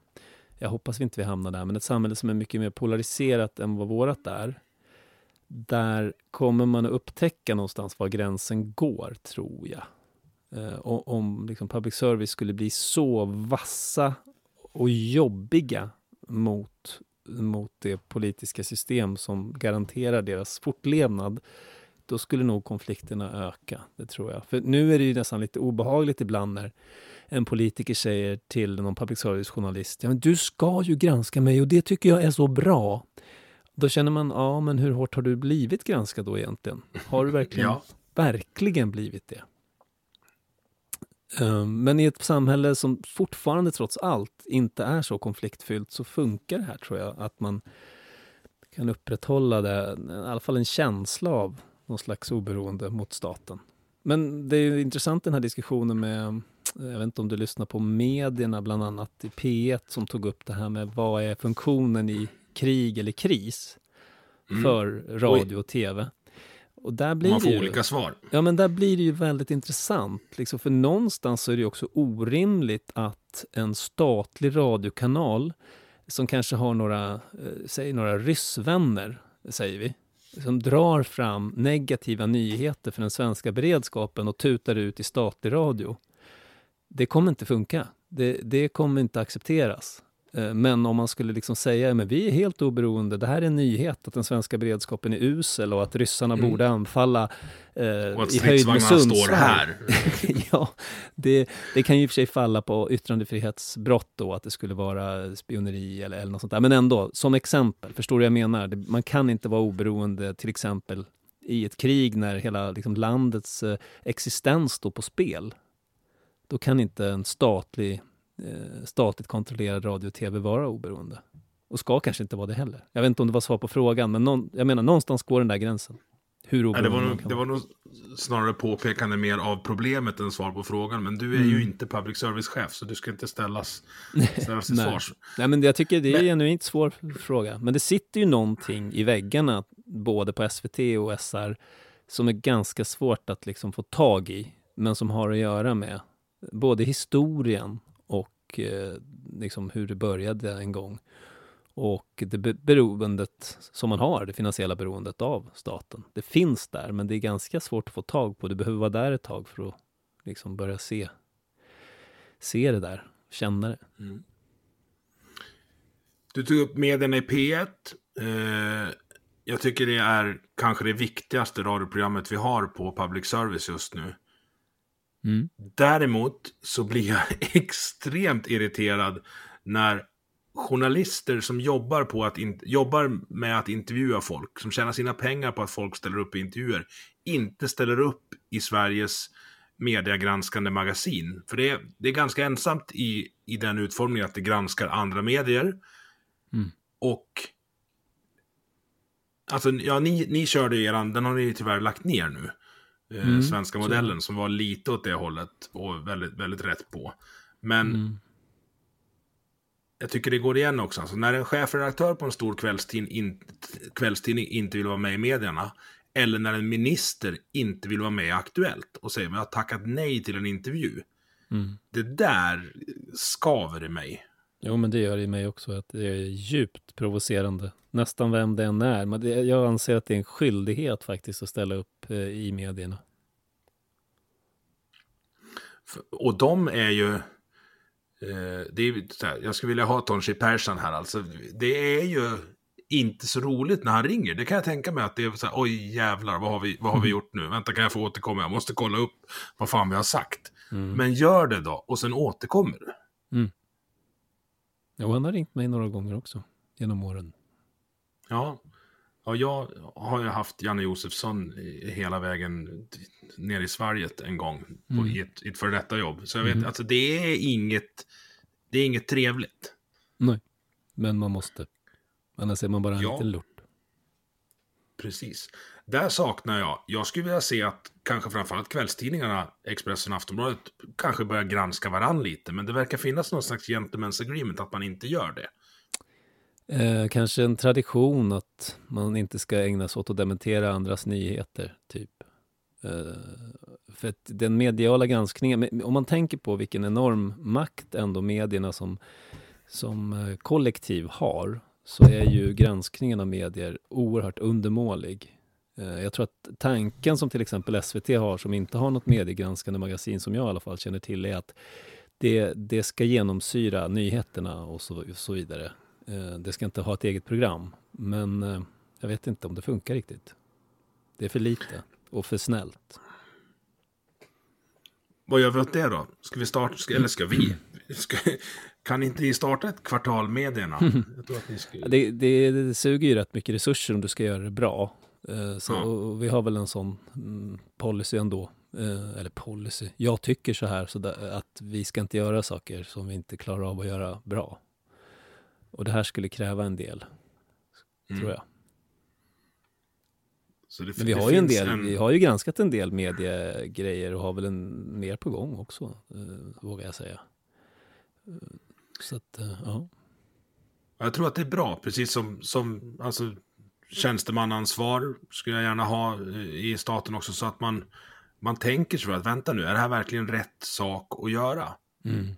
B: jag hoppas vi inte vi hamnar där, men ett samhälle som är mycket mer polariserat än vad vårat är. Där kommer man att upptäcka någonstans var gränsen går, tror jag. Eh, om liksom public service skulle bli så vassa och jobbiga mot, mot det politiska system som garanterar deras fortlevnad, då skulle nog konflikterna öka. Det tror jag. För nu är det ju nästan lite obehagligt ibland när en politiker säger till någon public service-journalist ja, men du ska ju granska mig och det tycker jag är så bra. Då känner man, ja men hur hårt har du blivit granskad då egentligen? Har du verkligen, ja. verkligen blivit det? Ehm, men i ett samhälle som fortfarande trots allt inte är så konfliktfyllt så funkar det här tror jag, att man kan upprätthålla det, i alla fall en känsla av någon slags oberoende mot staten. Men det är intressant den här diskussionen med jag vet inte om du lyssnar på medierna, bland annat i P1, som tog upp det här med vad är funktionen i krig eller kris mm. för radio och tv.
A: Och där blir Man får ju, olika svar.
B: Ja, men där blir det ju väldigt intressant. Liksom, för någonstans så är det också orimligt att en statlig radiokanal som kanske har några, eh, säg några ryssvänner, säger vi, som drar fram negativa nyheter för den svenska beredskapen och tutar ut i statlig radio det kommer inte funka. Det, det kommer inte accepteras. Eh, men om man skulle liksom säga att vi är helt oberoende, det här är en nyhet att den svenska beredskapen är usel och att ryssarna mm. borde anfalla
A: eh, och att i höjd med Sundsvall. står här.
B: ja, det, det kan ju i och för sig falla på yttrandefrihetsbrott då, att det skulle vara spioneri eller, eller något sånt där. Men ändå, som exempel, förstår du vad jag menar? Det, man kan inte vara oberoende till exempel i ett krig när hela liksom, landets eh, existens står på spel då kan inte en statlig, statligt kontrollerad radio och tv vara oberoende. Och ska kanske inte vara det heller. Jag vet inte om det var svar på frågan, men någon, jag menar någonstans går den där gränsen. Hur
A: Ja, det, var
B: oberoende
A: nog, det var nog snarare påpekande mer av problemet än svar på frågan. Men du är ju inte public service-chef, så du ska inte ställas, ställas till
B: Nej.
A: svars.
B: Nej, men jag tycker det är en genuint svår fråga. Men det sitter ju någonting i väggarna, både på SVT och SR, som är ganska svårt att liksom få tag i, men som har att göra med både historien och eh, liksom hur det började en gång. Och det beroendet som man har, det finansiella beroendet av staten. Det finns där, men det är ganska svårt att få tag på. Du behöver vara där ett tag för att liksom börja se, se det där, känna det. Mm.
A: Du tog upp medierna i P1. Eh, jag tycker det är kanske det viktigaste radioprogrammet vi har på public service just nu.
B: Mm.
A: Däremot så blir jag extremt irriterad när journalister som jobbar, på att in, jobbar med att intervjua folk, som tjänar sina pengar på att folk ställer upp i intervjuer, inte ställer upp i Sveriges mediegranskande magasin. För det är, det är ganska ensamt i, i den utformningen att det granskar andra medier.
B: Mm.
A: Och Alltså, ja, ni, ni körde eran, den har ni tyvärr lagt ner nu. Eh,
B: Mm,
A: svenska modellen som var lite åt det hållet och väldigt, väldigt rätt på. Men
B: Mm.
A: jag tycker det går igen också. Alltså, när en chefredaktör på en stor kvällstidning, in, kvällstidning inte vill vara med i medierna, eller när en minister inte vill vara med i Aktuellt och säger att jag har tackat nej till en intervju.
B: Mm.
A: Det där skaver i mig.
B: Jo, men det gör det i mig också, att det är djupt provocerande. Nästan vem det än är. Men det, jag anser att det är en skyldighet faktiskt att ställa upp eh, i medierna.
A: Och de är ju... Eh, det är, här, jag skulle vilja ha Tonchi Persson här alltså. Det är ju inte så roligt när han ringer. Det kan jag tänka mig att det är så här, oj jävlar, vad har vi, vad har vi gjort nu? Vänta, kan jag få återkomma? Jag måste kolla upp vad fan vi har sagt. Men gör det då, och sen återkommer du.
B: Jo, han har ringt mig några gånger också genom åren.
A: Ja. ja, jag har ju haft Janne Josefsson hela vägen ner i Sverige en gång på, i, ett, i ett före detta jobb. Så jag vet, alltså det är inget, det är inget trevligt.
B: Nej, men man måste. Annars är man bara en
A: Ja.
B: liten lort.
A: Precis. Där saknar jag, jag skulle vilja se att kanske framförallt kvällstidningarna, Expressen och Aftonbladet, kanske börjar granska varann lite. Men det verkar finnas någon slags gentleman's agreement att man inte gör det.
B: Eh, kanske en tradition att man inte ska ägna sig åt att dementera andras nyheter, typ. Eh, för att den mediala granskningen, om man tänker på vilken enorm makt ändå medierna som, som eh, kollektiv har, så är ju granskningen av medier oerhört undermålig. Eh, jag tror att tanken som till exempel SVT har, som inte har något mediegranskande magasin, som jag i alla fall känner till, är att det, det ska genomsyra nyheterna och så, så vidare. Eh, Det ska inte ha ett eget program. Men eh, jag vet inte om det funkar riktigt. Det är för lite och för snällt.
A: Vad gör vi åt det då? Ska vi starta, ska, eller ska vi? Ska, kan inte ni starta ett kvartal medierna? Jag tror att ni ska...
B: Det, det, det suger ju rätt mycket resurser om du ska göra det bra. Eh, Så, och vi har väl en sån mm, policy ändå. Eh, Eller policy. Jag tycker så här så där, att vi ska inte göra saker som vi inte klarar av att göra bra. Och det här skulle kräva en del,
A: Mm.
B: tror jag.
A: Det,
B: Men vi har ju en del, vi har ju granskat en del mediegrejer och har väl en mer på gång också, eh, vågar jag säga. Så att, ja.
A: Jag tror att det är bra, precis som, som alltså, tjänstemannaansvar skulle jag gärna ha eh, i staten också, så att man, man tänker sig att vänta nu, är det här verkligen rätt sak att göra?
B: Mm.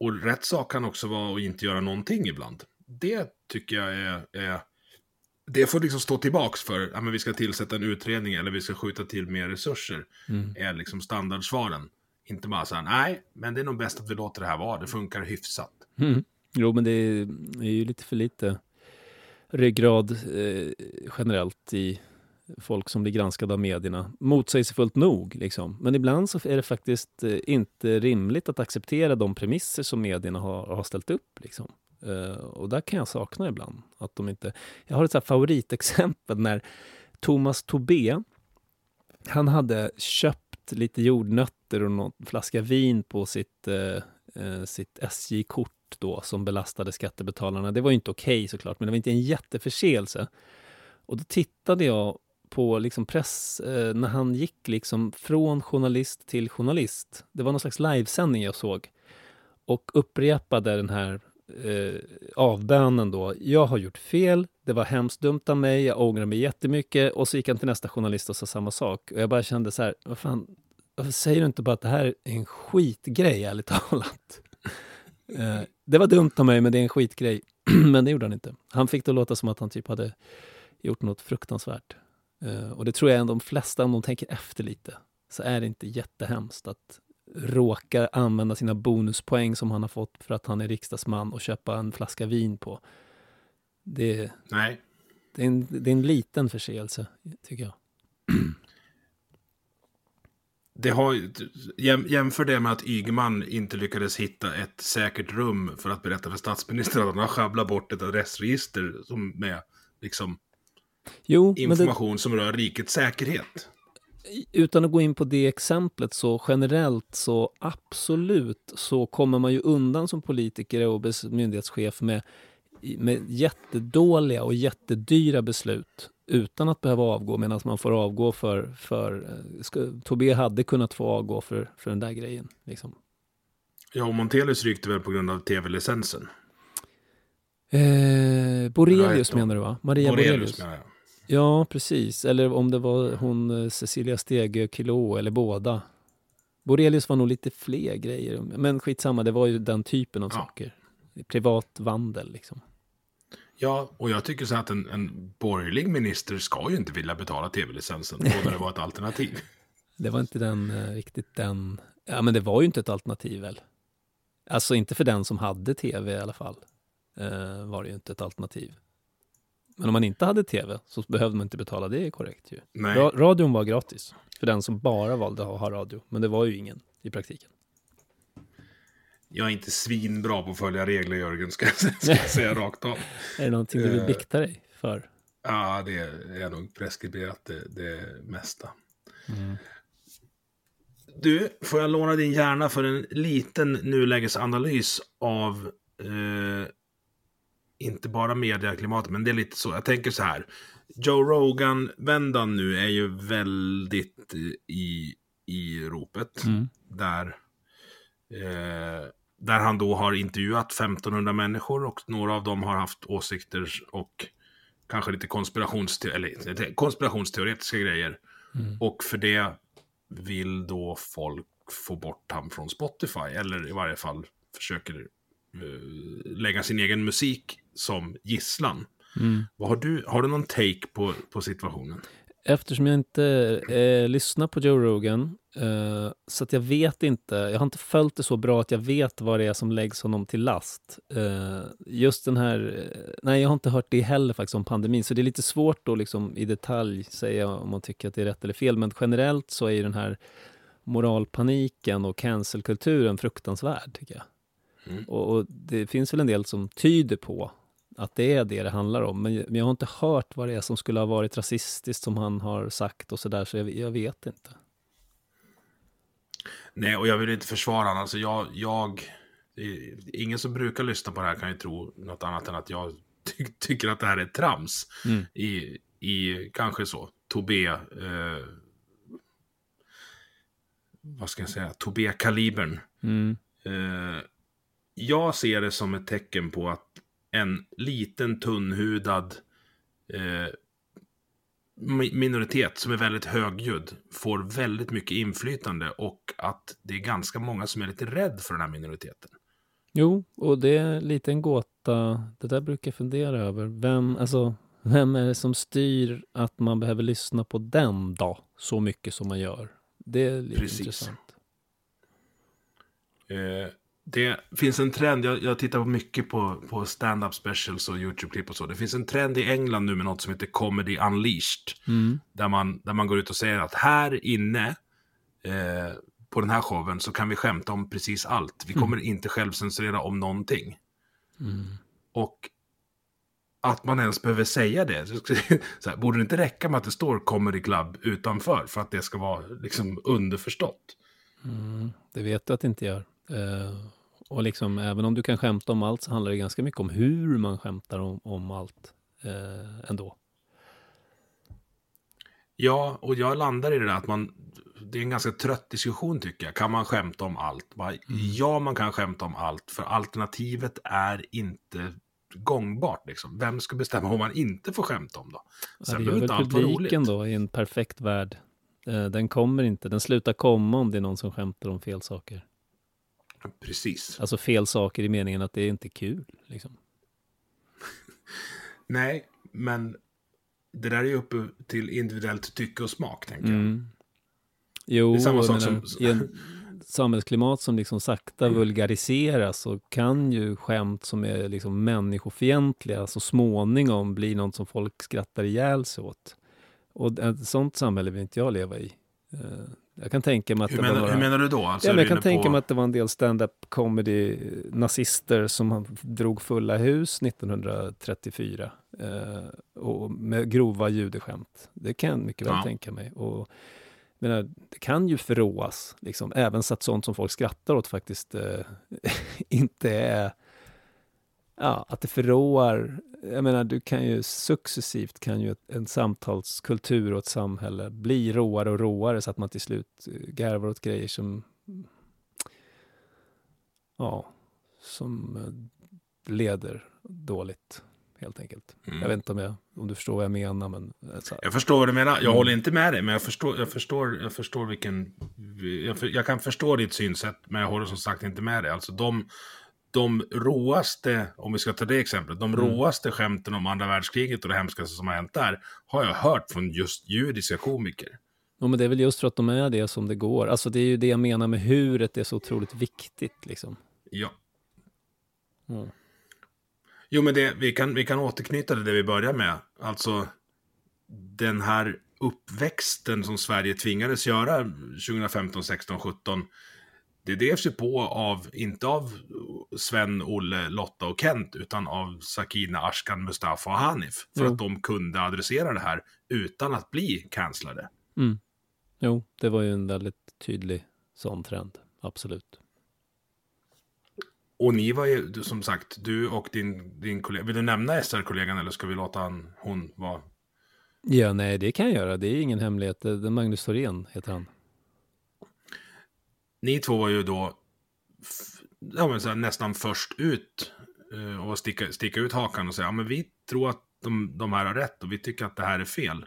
A: Och rätt sak kan också vara att inte göra någonting ibland. Det tycker jag är... är det får liksom stå tillbaks för ja, men vi ska tillsätta en utredning eller vi ska skjuta till mer resurser.
B: Mm.
A: Är liksom standardsvaren. Inte bara så här, nej, men det är nog bäst att vi låter det här vara. Det funkar hyfsat.
B: Mm. Jo, men det är, är ju lite för lite ryggrad eh, generellt i folk som blir granskade av medierna. Motsägelsefullt nog, liksom. Men ibland så är det faktiskt eh, inte rimligt att acceptera de premisser som medierna har, har ställt upp. Liksom. Eh, och där kan jag sakna ibland att de inte... Jag har ett så här favoritexempel när Thomas Tobé, han hade köpt lite jordnötter och någon flaska vin på sitt eh, eh, sitt SJ-kort då som belastade skattebetalarna. Det var ju inte okej okay, såklart, men det var inte en jätteförseelse. Och då tittade jag på liksom press, eh, när han gick liksom från journalist till journalist. Det var någon slags livesändning jag såg. Och upprepade den här eh, avbönen då. Jag har gjort fel, det var hemskt dumt av mig, jag ångrar mig jättemycket. Och så gick han till nästa journalist och sa samma sak. Och jag bara kände så här, vad fan, varför säger du inte bara att det här är en skitgrej, ärligt talat? eh, det var dumt av mig, men det är en skitgrej. men det gjorde han inte. Han fick det låta som att han typ hade gjort något fruktansvärt. Uh, och det tror jag ändå de flesta, om de tänker efter lite, så är det inte jättehemskt att råka använda sina bonuspoäng som han har fått för att han är riksdagsman och köpa en flaska vin på. Det,
A: Nej.
B: det, är, en, det är en liten förseelse, tycker jag.
A: Det har, jämför det med att Ygeman inte lyckades hitta ett säkert rum för att berätta för statsministern att han har sjabblat bort ett adressregister som med liksom
B: jo,
A: information
B: det,
A: som rör rikets säkerhet.
B: Utan att gå in på det exemplet så generellt så absolut så kommer man ju undan som politiker och myndighetschef med, med jättedåliga och jättedyra beslut utan att behöva avgå medan man får avgå för, för eh, ska, Tobé hade kunnat få avgå för, för den där grejen. Liksom.
A: Ja, och Montelius rykte väl på grund av tv-licensen?
B: Eh, Borelius menar du va? Maria Borelius. Borelius
A: menar jag.
B: Ja, precis. Eller om det var hon eh, Cecilia Stege Kilo eller båda. Borelius var nog lite fler grejer. Men skitsamma, det var ju den typen av ja. saker. Privat vandel liksom.
A: Ja, och jag tycker så att en, en borgerlig minister ska ju inte vilja betala tv-licensen. Då det var ett alternativ.
B: Det var inte den, eh, riktigt den... Ja, men det var ju inte ett alternativ väl? Alltså inte för den som hade tv i alla fall. Eh, var det ju inte ett alternativ. Men om man inte hade tv så behövde man inte betala, det är korrekt ju.
A: Nej.
B: Ra radion var gratis för den som bara valde att ha radio, men det var ju ingen i praktiken.
A: Jag är inte svinbra på att följa regler, Jörgen, ska jag, ska jag säga rakt av.
B: är det någonting du vill eh, bikta dig för?
A: Ja, det är nog preskriberat det, det mesta. Mm. Du, får jag låna din hjärna för en liten nulägesanalys av eh, inte bara medieklimatet, men det är lite så. Jag tänker så här. Joe Rogan-vändan nu är ju väldigt i, i ropet. Mm. Där, eh, där han då har intervjuat 1500 människor och några av dem har haft åsikter och kanske lite konspirationste eller, konspirationsteoretiska grejer. Mm. Och för det vill då folk få bort han från Spotify, eller i varje fall försöker uh, lägga sin egen musik som gisslan. Mm. Vad har, du, har du någon take på, på situationen?
B: Eftersom jag inte eh, lyssnar på Joe Rogan, eh, så att jag vet inte, jag har inte följt det så bra att jag vet vad det är som läggs honom till last. Eh, just den här, eh, nej jag har inte hört det heller faktiskt om pandemin, så det är lite svårt att liksom i detalj säga om man tycker att det är rätt eller fel, men generellt så är den här moralpaniken och cancelkulturen fruktansvärd, tycker jag. Mm. Och, och, det finns väl en del som tyder på att det är det det handlar om. Men, jag har inte hört vad det är som skulle ha varit rasistiskt som han har sagt och sådär, så jag, jag vet inte.
A: Nej, och jag vill inte försvara honom. Alltså jag, jag, ingen som brukar lyssna på det här kan ju tro något annat än att jag ty tycker att det här är trams. Mm. I, I kanske så, Tobé, eh, vad ska jag säga, Tobé-kalibern. Mm. Eh, jag ser det som ett tecken på att en liten tunnhudad eh, minoritet som är väldigt högljudd får väldigt mycket inflytande och att det är ganska många som är lite rädd för den här minoriteten.
B: Jo, och det är lite en gåta. Det där brukar jag fundera över. Vem, alltså, vem är det som styr att man behöver lyssna på den då, så mycket som man gör? Det är lite Precis. intressant.
A: Eh, det finns en trend, jag, jag tittar mycket på, på stand-up specials och YouTube-klipp och så. Det finns en trend i England nu med något som heter Comedy Unleashed. Mm. Där, man, där man går ut och säger att här inne eh, på den här showen så kan vi skämta om precis allt. Vi kommer mm. inte självcensurera om någonting. Mm. Och att man ens behöver säga det. Så här, borde det inte räcka med att det står Comedy Club utanför för att det ska vara liksom underförstått?
B: Mm, det vet du att det inte gör. Uh, Och liksom, även om du kan skämta om allt så handlar det ganska mycket om hur man skämtar om, om allt eh, ändå.
A: Ja, och jag landar i det där att man, det är en ganska trött diskussion tycker jag. Kan man skämta om allt? Bara, Ja, man kan skämta om allt, för alternativet är inte gångbart. Liksom. Vem ska bestämma vad man inte får skämta om då?
B: Ja,
A: Sen
B: det
A: behöver
B: gör väl
A: allt
B: publiken då i en perfekt värld. Eh, den kommer inte, den slutar komma om det är någon som skämtar om fel saker.
A: Precis.
B: Alltså fel saker i meningen att det är inte kul. Liksom.
A: Nej, men det där är ju uppe till individuellt tycke och smak, tänker jag.
B: Mm. Jo,
A: Det är samma sak som-
B: en samhällsklimat som liksom sakta vulgariseras så kan ju skämt som är liksom människofientliga så småningom bli något som folk skrattar ihjäl sig åt. Och ett sånt samhälle vill inte jag leva i. Jag kan tänka mig att
A: Hur,
B: det var
A: menar,
B: några...
A: hur menar du då? Alltså,
B: Ja, jag kan tänka
A: på-
B: mig att det var en del stand-up comedy nazister som drog fulla hus 1934 eh, och med grova judeskämt. Det kan jag mycket väl
A: Ja.
B: tänka mig. Och, menar, det kan ju förråas, liksom, även så att sånt som folk skrattar åt faktiskt eh, inte är... Ja, att det förråar... Jag menar, du kan ju successivt kan ju en samtalskultur och ett samhälle bli råare och råare så att man till slut eh, garvar åt grejer som... Ja, som eh, leder dåligt, helt enkelt.
A: Mm.
B: Jag vet inte om, jag, om du förstår vad jag menar, men... eh,
A: Jag förstår vad du menar. Jag
B: Mm.
A: håller inte med dig, men jag förstår, jag förstår, jag förstår vilken... Jag, för, jag kan förstå ditt synsätt, men jag håller som sagt inte med dig. Alltså de, de råaste, om vi ska ta det exemplet, de
B: Mm.
A: råaste skämten om andra världskriget och det hemskaste som har hänt där, har jag hört från just judiska komiker.
B: Ja, men det är väl just för att de är det som det går. Alltså det är ju det jag menar med huret är så otroligt viktigt liksom.
A: Ja.
B: Mm.
A: Jo, men det, vi, kan, vi kan återknyta till det vi börjar med. Alltså, den här uppväxten som Sverige tvingades göra 2015, 16, 17. Det drevs ju på av, inte av Sven, Olle, Lotta och Kent, utan av Sakina, Ashkan, Mustafa och Hanif. För
B: Jo.
A: att de kunde adressera det här utan att bli cancellade.
B: Mm. Jo, det var ju en väldigt tydlig sån trend, absolut.
A: Och ni var ju, som sagt, du och din, din kollega, vill du nämna SR-kollegan eller ska vi låta han, hon vara
B: Ja, nej, det kan jag göra. Det är ingen hemlighet. Magnus Thorén heter han.
A: Ni två var ju då ja, här, nästan först ut eh, och sticka, sticka ut hakan och säga ja, men vi tror att de, de här har rätt och vi tycker att det här är fel.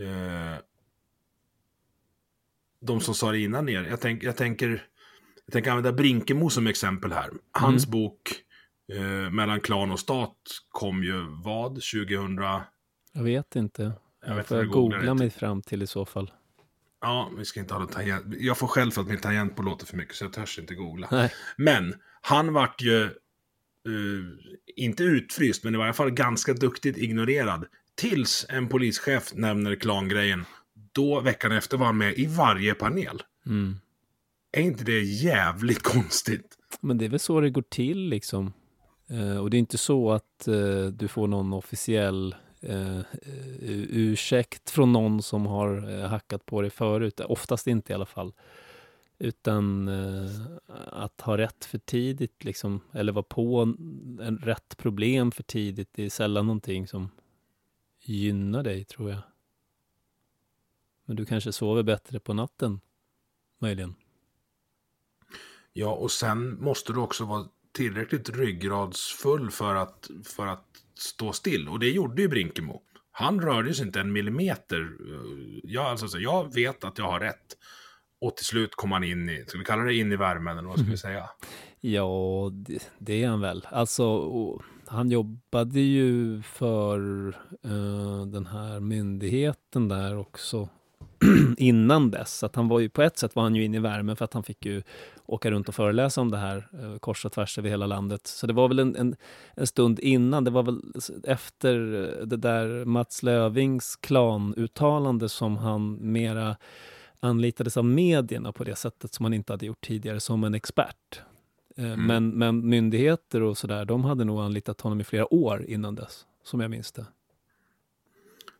A: Eh, de som sa det innan er, jag, tänk, jag tänker jag tänker använda Brinkemo som exempel här. Hans bok eh, Mellan klan och stat kom ju vad? 2000?
B: Jag vet inte.
A: Jag
B: Jag får
A: jag
B: googla mig fram till i så fall.
A: Ja, vi ska inte ha någon tangent. Jag får själv för att min tangent på låter för mycket så jag törs inte googla.
B: Nej.
A: Men han vart ju eh, inte utfryst, men i varje fall ganska duktigt ignorerad. Tills en polischef nämner klangrejen. Då veckan efter var han med i varje panel.
B: Mm.
A: Är inte det jävligt konstigt?
B: Men det är väl så det går till liksom. Eh, och det är inte så att eh, du får någon officiell Eh, eh, ursäkt från någon som har eh, hackat på dig förut. Oftast inte i alla fall. Utan eh, att ha rätt för tidigt, liksom, eller vara på en, en rätt problem för tidigt, det är sällan någonting som gynnar dig, tror jag. Men du kanske sover bättre på natten, möjligen.
A: Ja, och sen måste du också vara tillräckligt ryggradsfull för att, för att stå still. Och det gjorde ju Brinkemo. Han rörde sig inte en millimeter. Jag, alltså, så jag vet att jag har rätt. Och till slut kom han in i, ska vi kalla det in i värmen eller vad ska vi säga?
B: Ja, det, det är han väl. Alltså, han jobbade ju för eh, den här myndigheten där också innan dess. Så att han var ju på ett sätt var han ju inne i värmen för att han fick ju åka runt och föreläsa om det här eh, kors och tvärs över hela landet. Så det var väl en, en, en stund innan, det var väl efter det där Mats Lövings klanuttalande som han mera anlitades av medierna på det sättet som han inte hade gjort tidigare som en expert. Eh, Men, men myndigheter och sådär, de hade nog anlitat honom i flera år innan dess, som jag minns det.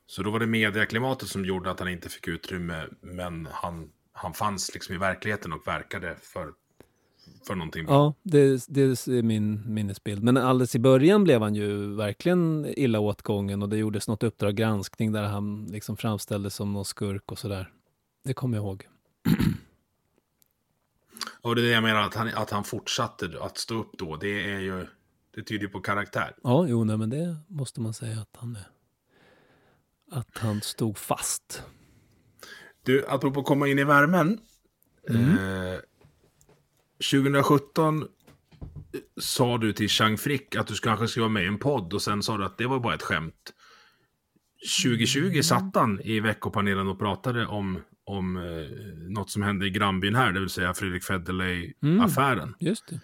A: Så då var det medieklimatet som gjorde att han inte fick utrymme, men han, han fanns liksom i verkligheten och verkade för, för någonting.
B: Ja, det, det är min minnesbild. Men alldeles i början blev han ju verkligen illa åtgången och det gjordes något Uppdrag granskning där han liksom framställdes som någon skurk och sådär. Det kommer jag ihåg.
A: Och det är det jag menar, att han, att han fortsatte att stå upp då, det är ju, det tyder ju på karaktär.
B: Ja, jo, nej, men det måste man säga att han är. Att han stod fast.
A: Du, apropå komma in i värmen. Eh, 2017 sa du till Chang Frick att du kanske skulle vara med i en podd och sen sa du att det var bara ett skämt. 2020 satt han i veckopanelen och pratade om, om eh, något som hände i grannbyn här, det vill säga Fredrik Federley-affären.
B: Just det.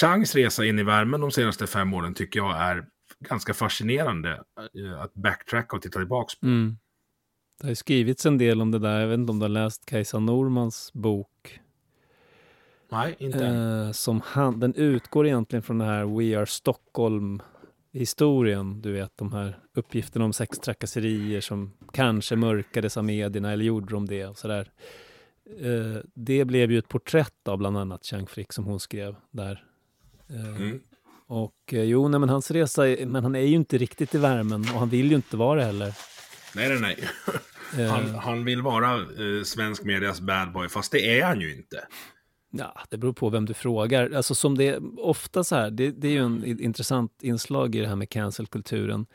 A: Changs resa in i värmen de senaste fem åren tycker jag är ganska fascinerande eh, att backtracka och titta tillbaka på.
B: Mm. Det har ju skrivits en del om det där. Jag vet inte om du har läst Kajsa Normans bok.
A: Nej, inte.
B: Eh, som han, den utgår egentligen från det här We Are Stockholm-historien. Du vet, de här uppgifterna om sextrakasserier som kanske mörkades av medierna, eller gjorde de det? Och sådär. Eh, det blev ju ett porträtt av bland annat Chang Frick som hon skrev där. Eh,
A: Mm.
B: Och eh, jo, nej, men hans resa, är- men han är ju inte riktigt i värmen och han vill ju inte vara det heller.
A: Nej, nej, nej.
B: Eh,
A: Han, han vill vara eh, svensk medias bad boy, fast det är han ju inte.
B: Ja, det beror på vem du frågar. Alltså som det är ofta så här, det, det är ju en intressant inslag i det här med cancelkulturen.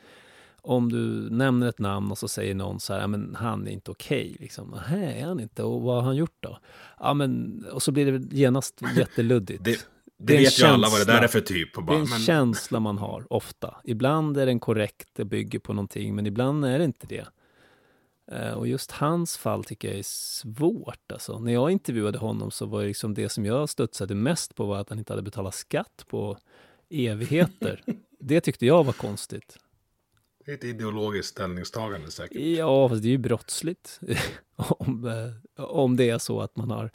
B: Om du nämner ett namn och så säger någon så här, men han är inte okej. Liksom. Nej, är han inte? Och vad har han gjort då? Ja, men, och så blir det genast jätteluddigt.
A: Det,
B: Det
A: det, vet ju alla vad det där är för typ. Och
B: Det
A: bara,
B: är en
A: men,
B: känsla man har ofta. Ibland är den korrekt, det bygger på någonting, men ibland är det inte det. Eh, Och just hans fall tycker jag är svårt. Alltså. När jag intervjuade honom så var det liksom det som jag studsade mest på var att han inte hade betalat skatt på evigheter. det tyckte jag var konstigt.
A: det är ett ideologiskt ställningstagande säkert.
B: Ja, fast det är ju brottsligt. om, eh, om det är så att man har,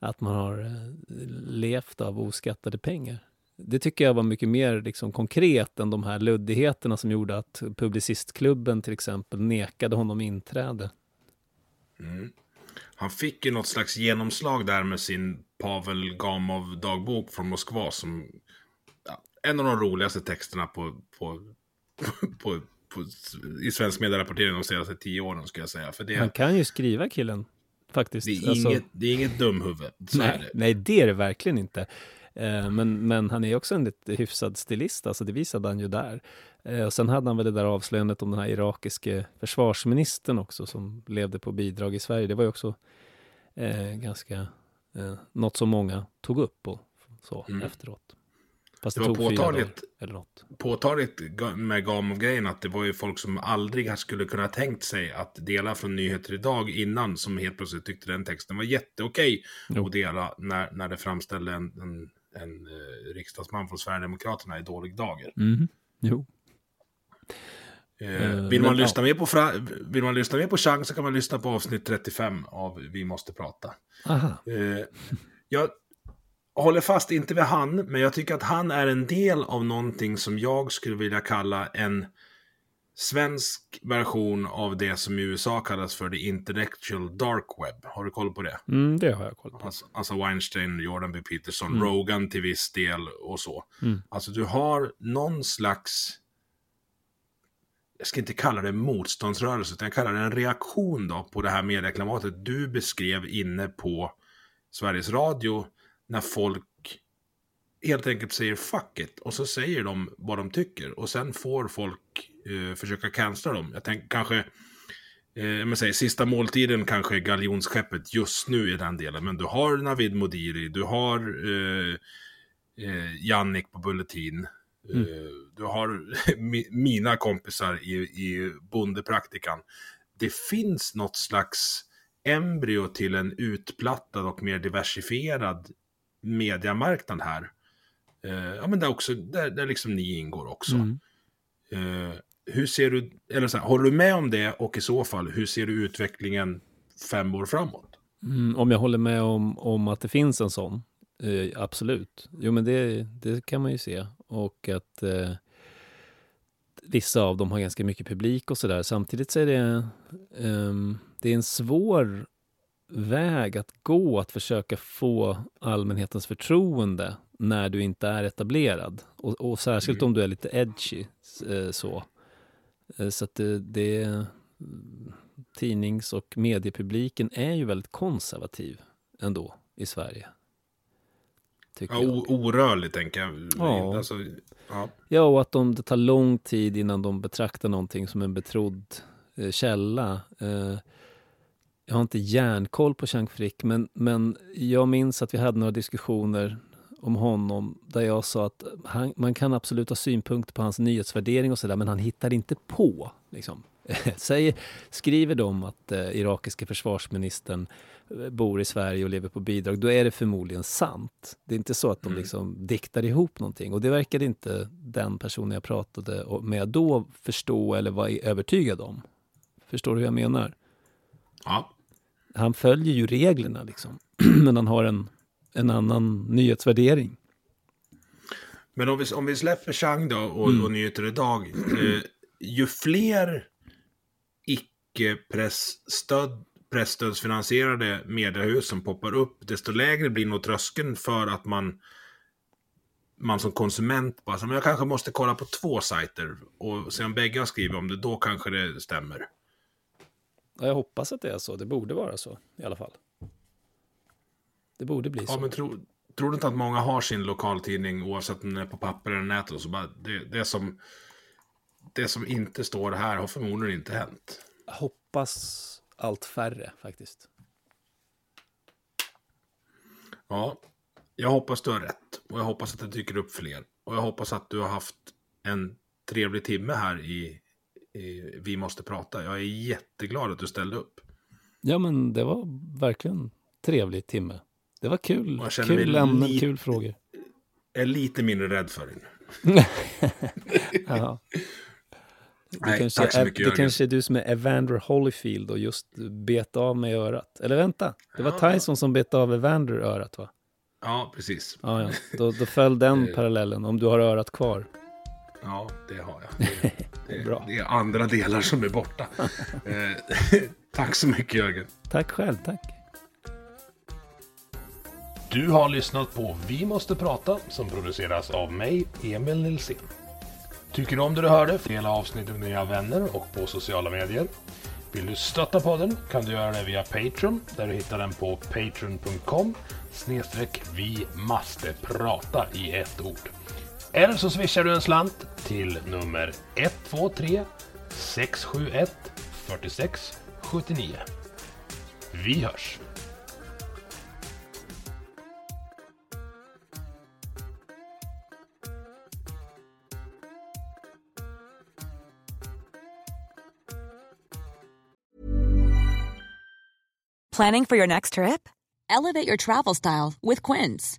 B: att man har eh, levt av oskattade pengar. Det tycker jag var mycket mer liksom konkret än de här luddigheterna som gjorde att Publicistklubben till exempel nekade honom inträde.
A: Mm. Han fick ju något slags genomslag där med sin Pavel Gamov-dagbok från Moskva som ja, en av de roligaste texterna på, på, på, på, i svensk medierapportering de senaste tio åren skulle jag säga. För det,
B: Han kan ju skriva killen, faktiskt.
A: det, är,
B: Alltså-
A: inget, det är inget dumhuvud.
B: Nej,
A: det.
B: nej, det är det verkligen inte. Eh, Men, men han är också en lite hyfsad stilist, alltså det visade han ju där. Eh, Och sen hade han väl det där avslöjandet om den här irakiske försvarsministern också som levde på bidrag i Sverige. Det var ju också eh, ganska eh, något som många tog upp och så
A: Mm.
B: efteråt. Fast
A: Det
B: det,
A: var påtagligt. påtagligt med Gamov-grejen att det var ju folk som aldrig skulle kunna tänkt sig att dela från Nyheter Idag innan som helt plötsligt tyckte den texten var jätteokej
B: Jo.
A: att dela när, när det framställde en, en, en eh, riksdagsman från Sverigedemokraterna i dålig dager.
B: Mhm. Jo.
A: Eh,
B: Eh,
A: vill, man
B: men,
A: lyssna mer på vill man lyssna mer på Chang så kan man lyssna på avsnitt 35 av Vi måste prata.
B: Aha.
A: Eh, jag håller fast inte vid han, men jag tycker att han är en del av någonting som jag skulle vilja kalla en svensk version av det som i USA kallas för the intellectual dark web. Har du koll på det?
B: Mm, det har jag koll på.
A: Alltså, alltså Weinstein, Jordan B. Peterson,
B: Mm.
A: Rogan till viss del och så.
B: Mm.
A: Alltså du har någon slags, jag ska inte kalla det motståndsrörelse, utan jag kallar det en reaktion då på det här medieklimatet du beskrev inne på Sveriges Radio när folk helt enkelt säger fuck it och så säger de vad de tycker och sen får folk eh, försöka cancella dem. Jag tänker kanske, eh, men säg, sista måltiden kanske är galjonsskeppet just nu i den delen, men du har Navid Modiri, du har eh, eh, Jannik på Bulletin,
B: Mm.
A: eh, du har mi- mina kompisar i, i Bondepraktikan. Det finns något slags embryo till en utplattad och mer diversifierad mediamarknad här. Eh, ja, men där, också, där, där liksom ni ingår också.
B: Mm.
A: Eh, hur ser du, eller så här, håller du med om det och i så fall, hur ser du utvecklingen fem år framåt?
B: Mm, om jag håller med om, om att det finns en sån, eh, absolut. Jo, men det, det kan man ju se. Och att eh, vissa av dem har ganska mycket publik och sådär. Samtidigt så är det, ehm, det är en svår väg att gå att försöka få allmänhetens förtroende när du inte är etablerad. Och, och särskilt mm. om du är lite edgy. Eh, så eh, så att det, det tidnings och mediepubliken är ju väldigt konservativ ändå i Sverige.
A: Ja, orörlig tänker jag. Ja. Alltså,
B: ja. ja, och att de, det tar lång tid innan de betraktar någonting som en betrodd eh, källa. Jag har inte järnkoll på Chang Frick, men, men jag minns att vi hade några diskussioner om honom där jag sa att han, man kan absolut ha synpunkter på hans nyhetsvärdering och sådär, men han hittar inte på. Liksom. Säger, skriver de att eh, irakiska försvarsministern eh, bor i Sverige och lever på bidrag, då är det förmodligen sant. Det är inte så att de mm. liksom diktar ihop någonting. Och det verkade inte den personen jag pratade med då förstå eller vara övertygad om. Förstår du hur jag menar?
A: Ja.
B: Han följer ju reglerna liksom, men han har en, en annan nyhetsvärdering.
A: Men om vi, om vi släpper Chang då och, mm. och Nyheter idag. Eh, ju fler icke-pressstödsfinansierade mediehus som poppar upp, desto lägre blir nog tröskeln för att man man som konsument bara, men jag kanske måste kolla på två sajter och se om bägge har skrivit om det, då kanske det stämmer.
B: Jag hoppas att det är så. Det borde vara så i alla fall. Det borde bli
A: ja,
B: så.
A: Men tro, tror du inte att många har sin lokaltidning oavsett om den är på papper eller nätet? Och så bara, det, det, som, det som inte står här har förmodligen inte hänt.
B: Jag hoppas allt färre faktiskt.
A: Ja, jag hoppas du har rätt. Och jag hoppas att det dyker upp fler. Och jag hoppas att du har haft en trevlig timme här i, i Vi måste prata. Jag är jätteglad att du ställde upp.
B: Ja, men det var verkligen trevlig timme. Det var kul. Kul ämnen, kul frågor.
A: Jag är lite mindre rädd för dig
B: nu. ja. Det, Nej, kanske, tack så mycket, är, det kanske är du som är Evander Holyfield och just bet av mig örat. Eller vänta, det var ja. Tyson som bet av Evander örat va?
A: Ja, precis.
B: Ja, ja. Då, då föll den parallellen, om du har örat kvar.
A: Ja, det har jag. Det, det, Bra. det är andra delar som är borta. Eh, tack så mycket Jörgen.
B: Tack själv, tack.
A: Du har lyssnat på Vi måste prata som produceras av mig, Emil Nilsson. Tycker du om det du hörde? Dela avsnittet med dina vänner och på sociala medier. Vill du stötta podden kan du göra det via Patreon där du hittar den på patreon.com snedstreck vi måste prata i ett ord. Eller så swishar du en slant till nummer 123 671 46 79. Vi hörs!
C: Planning for your next trip? Elevate your travel style with Quince.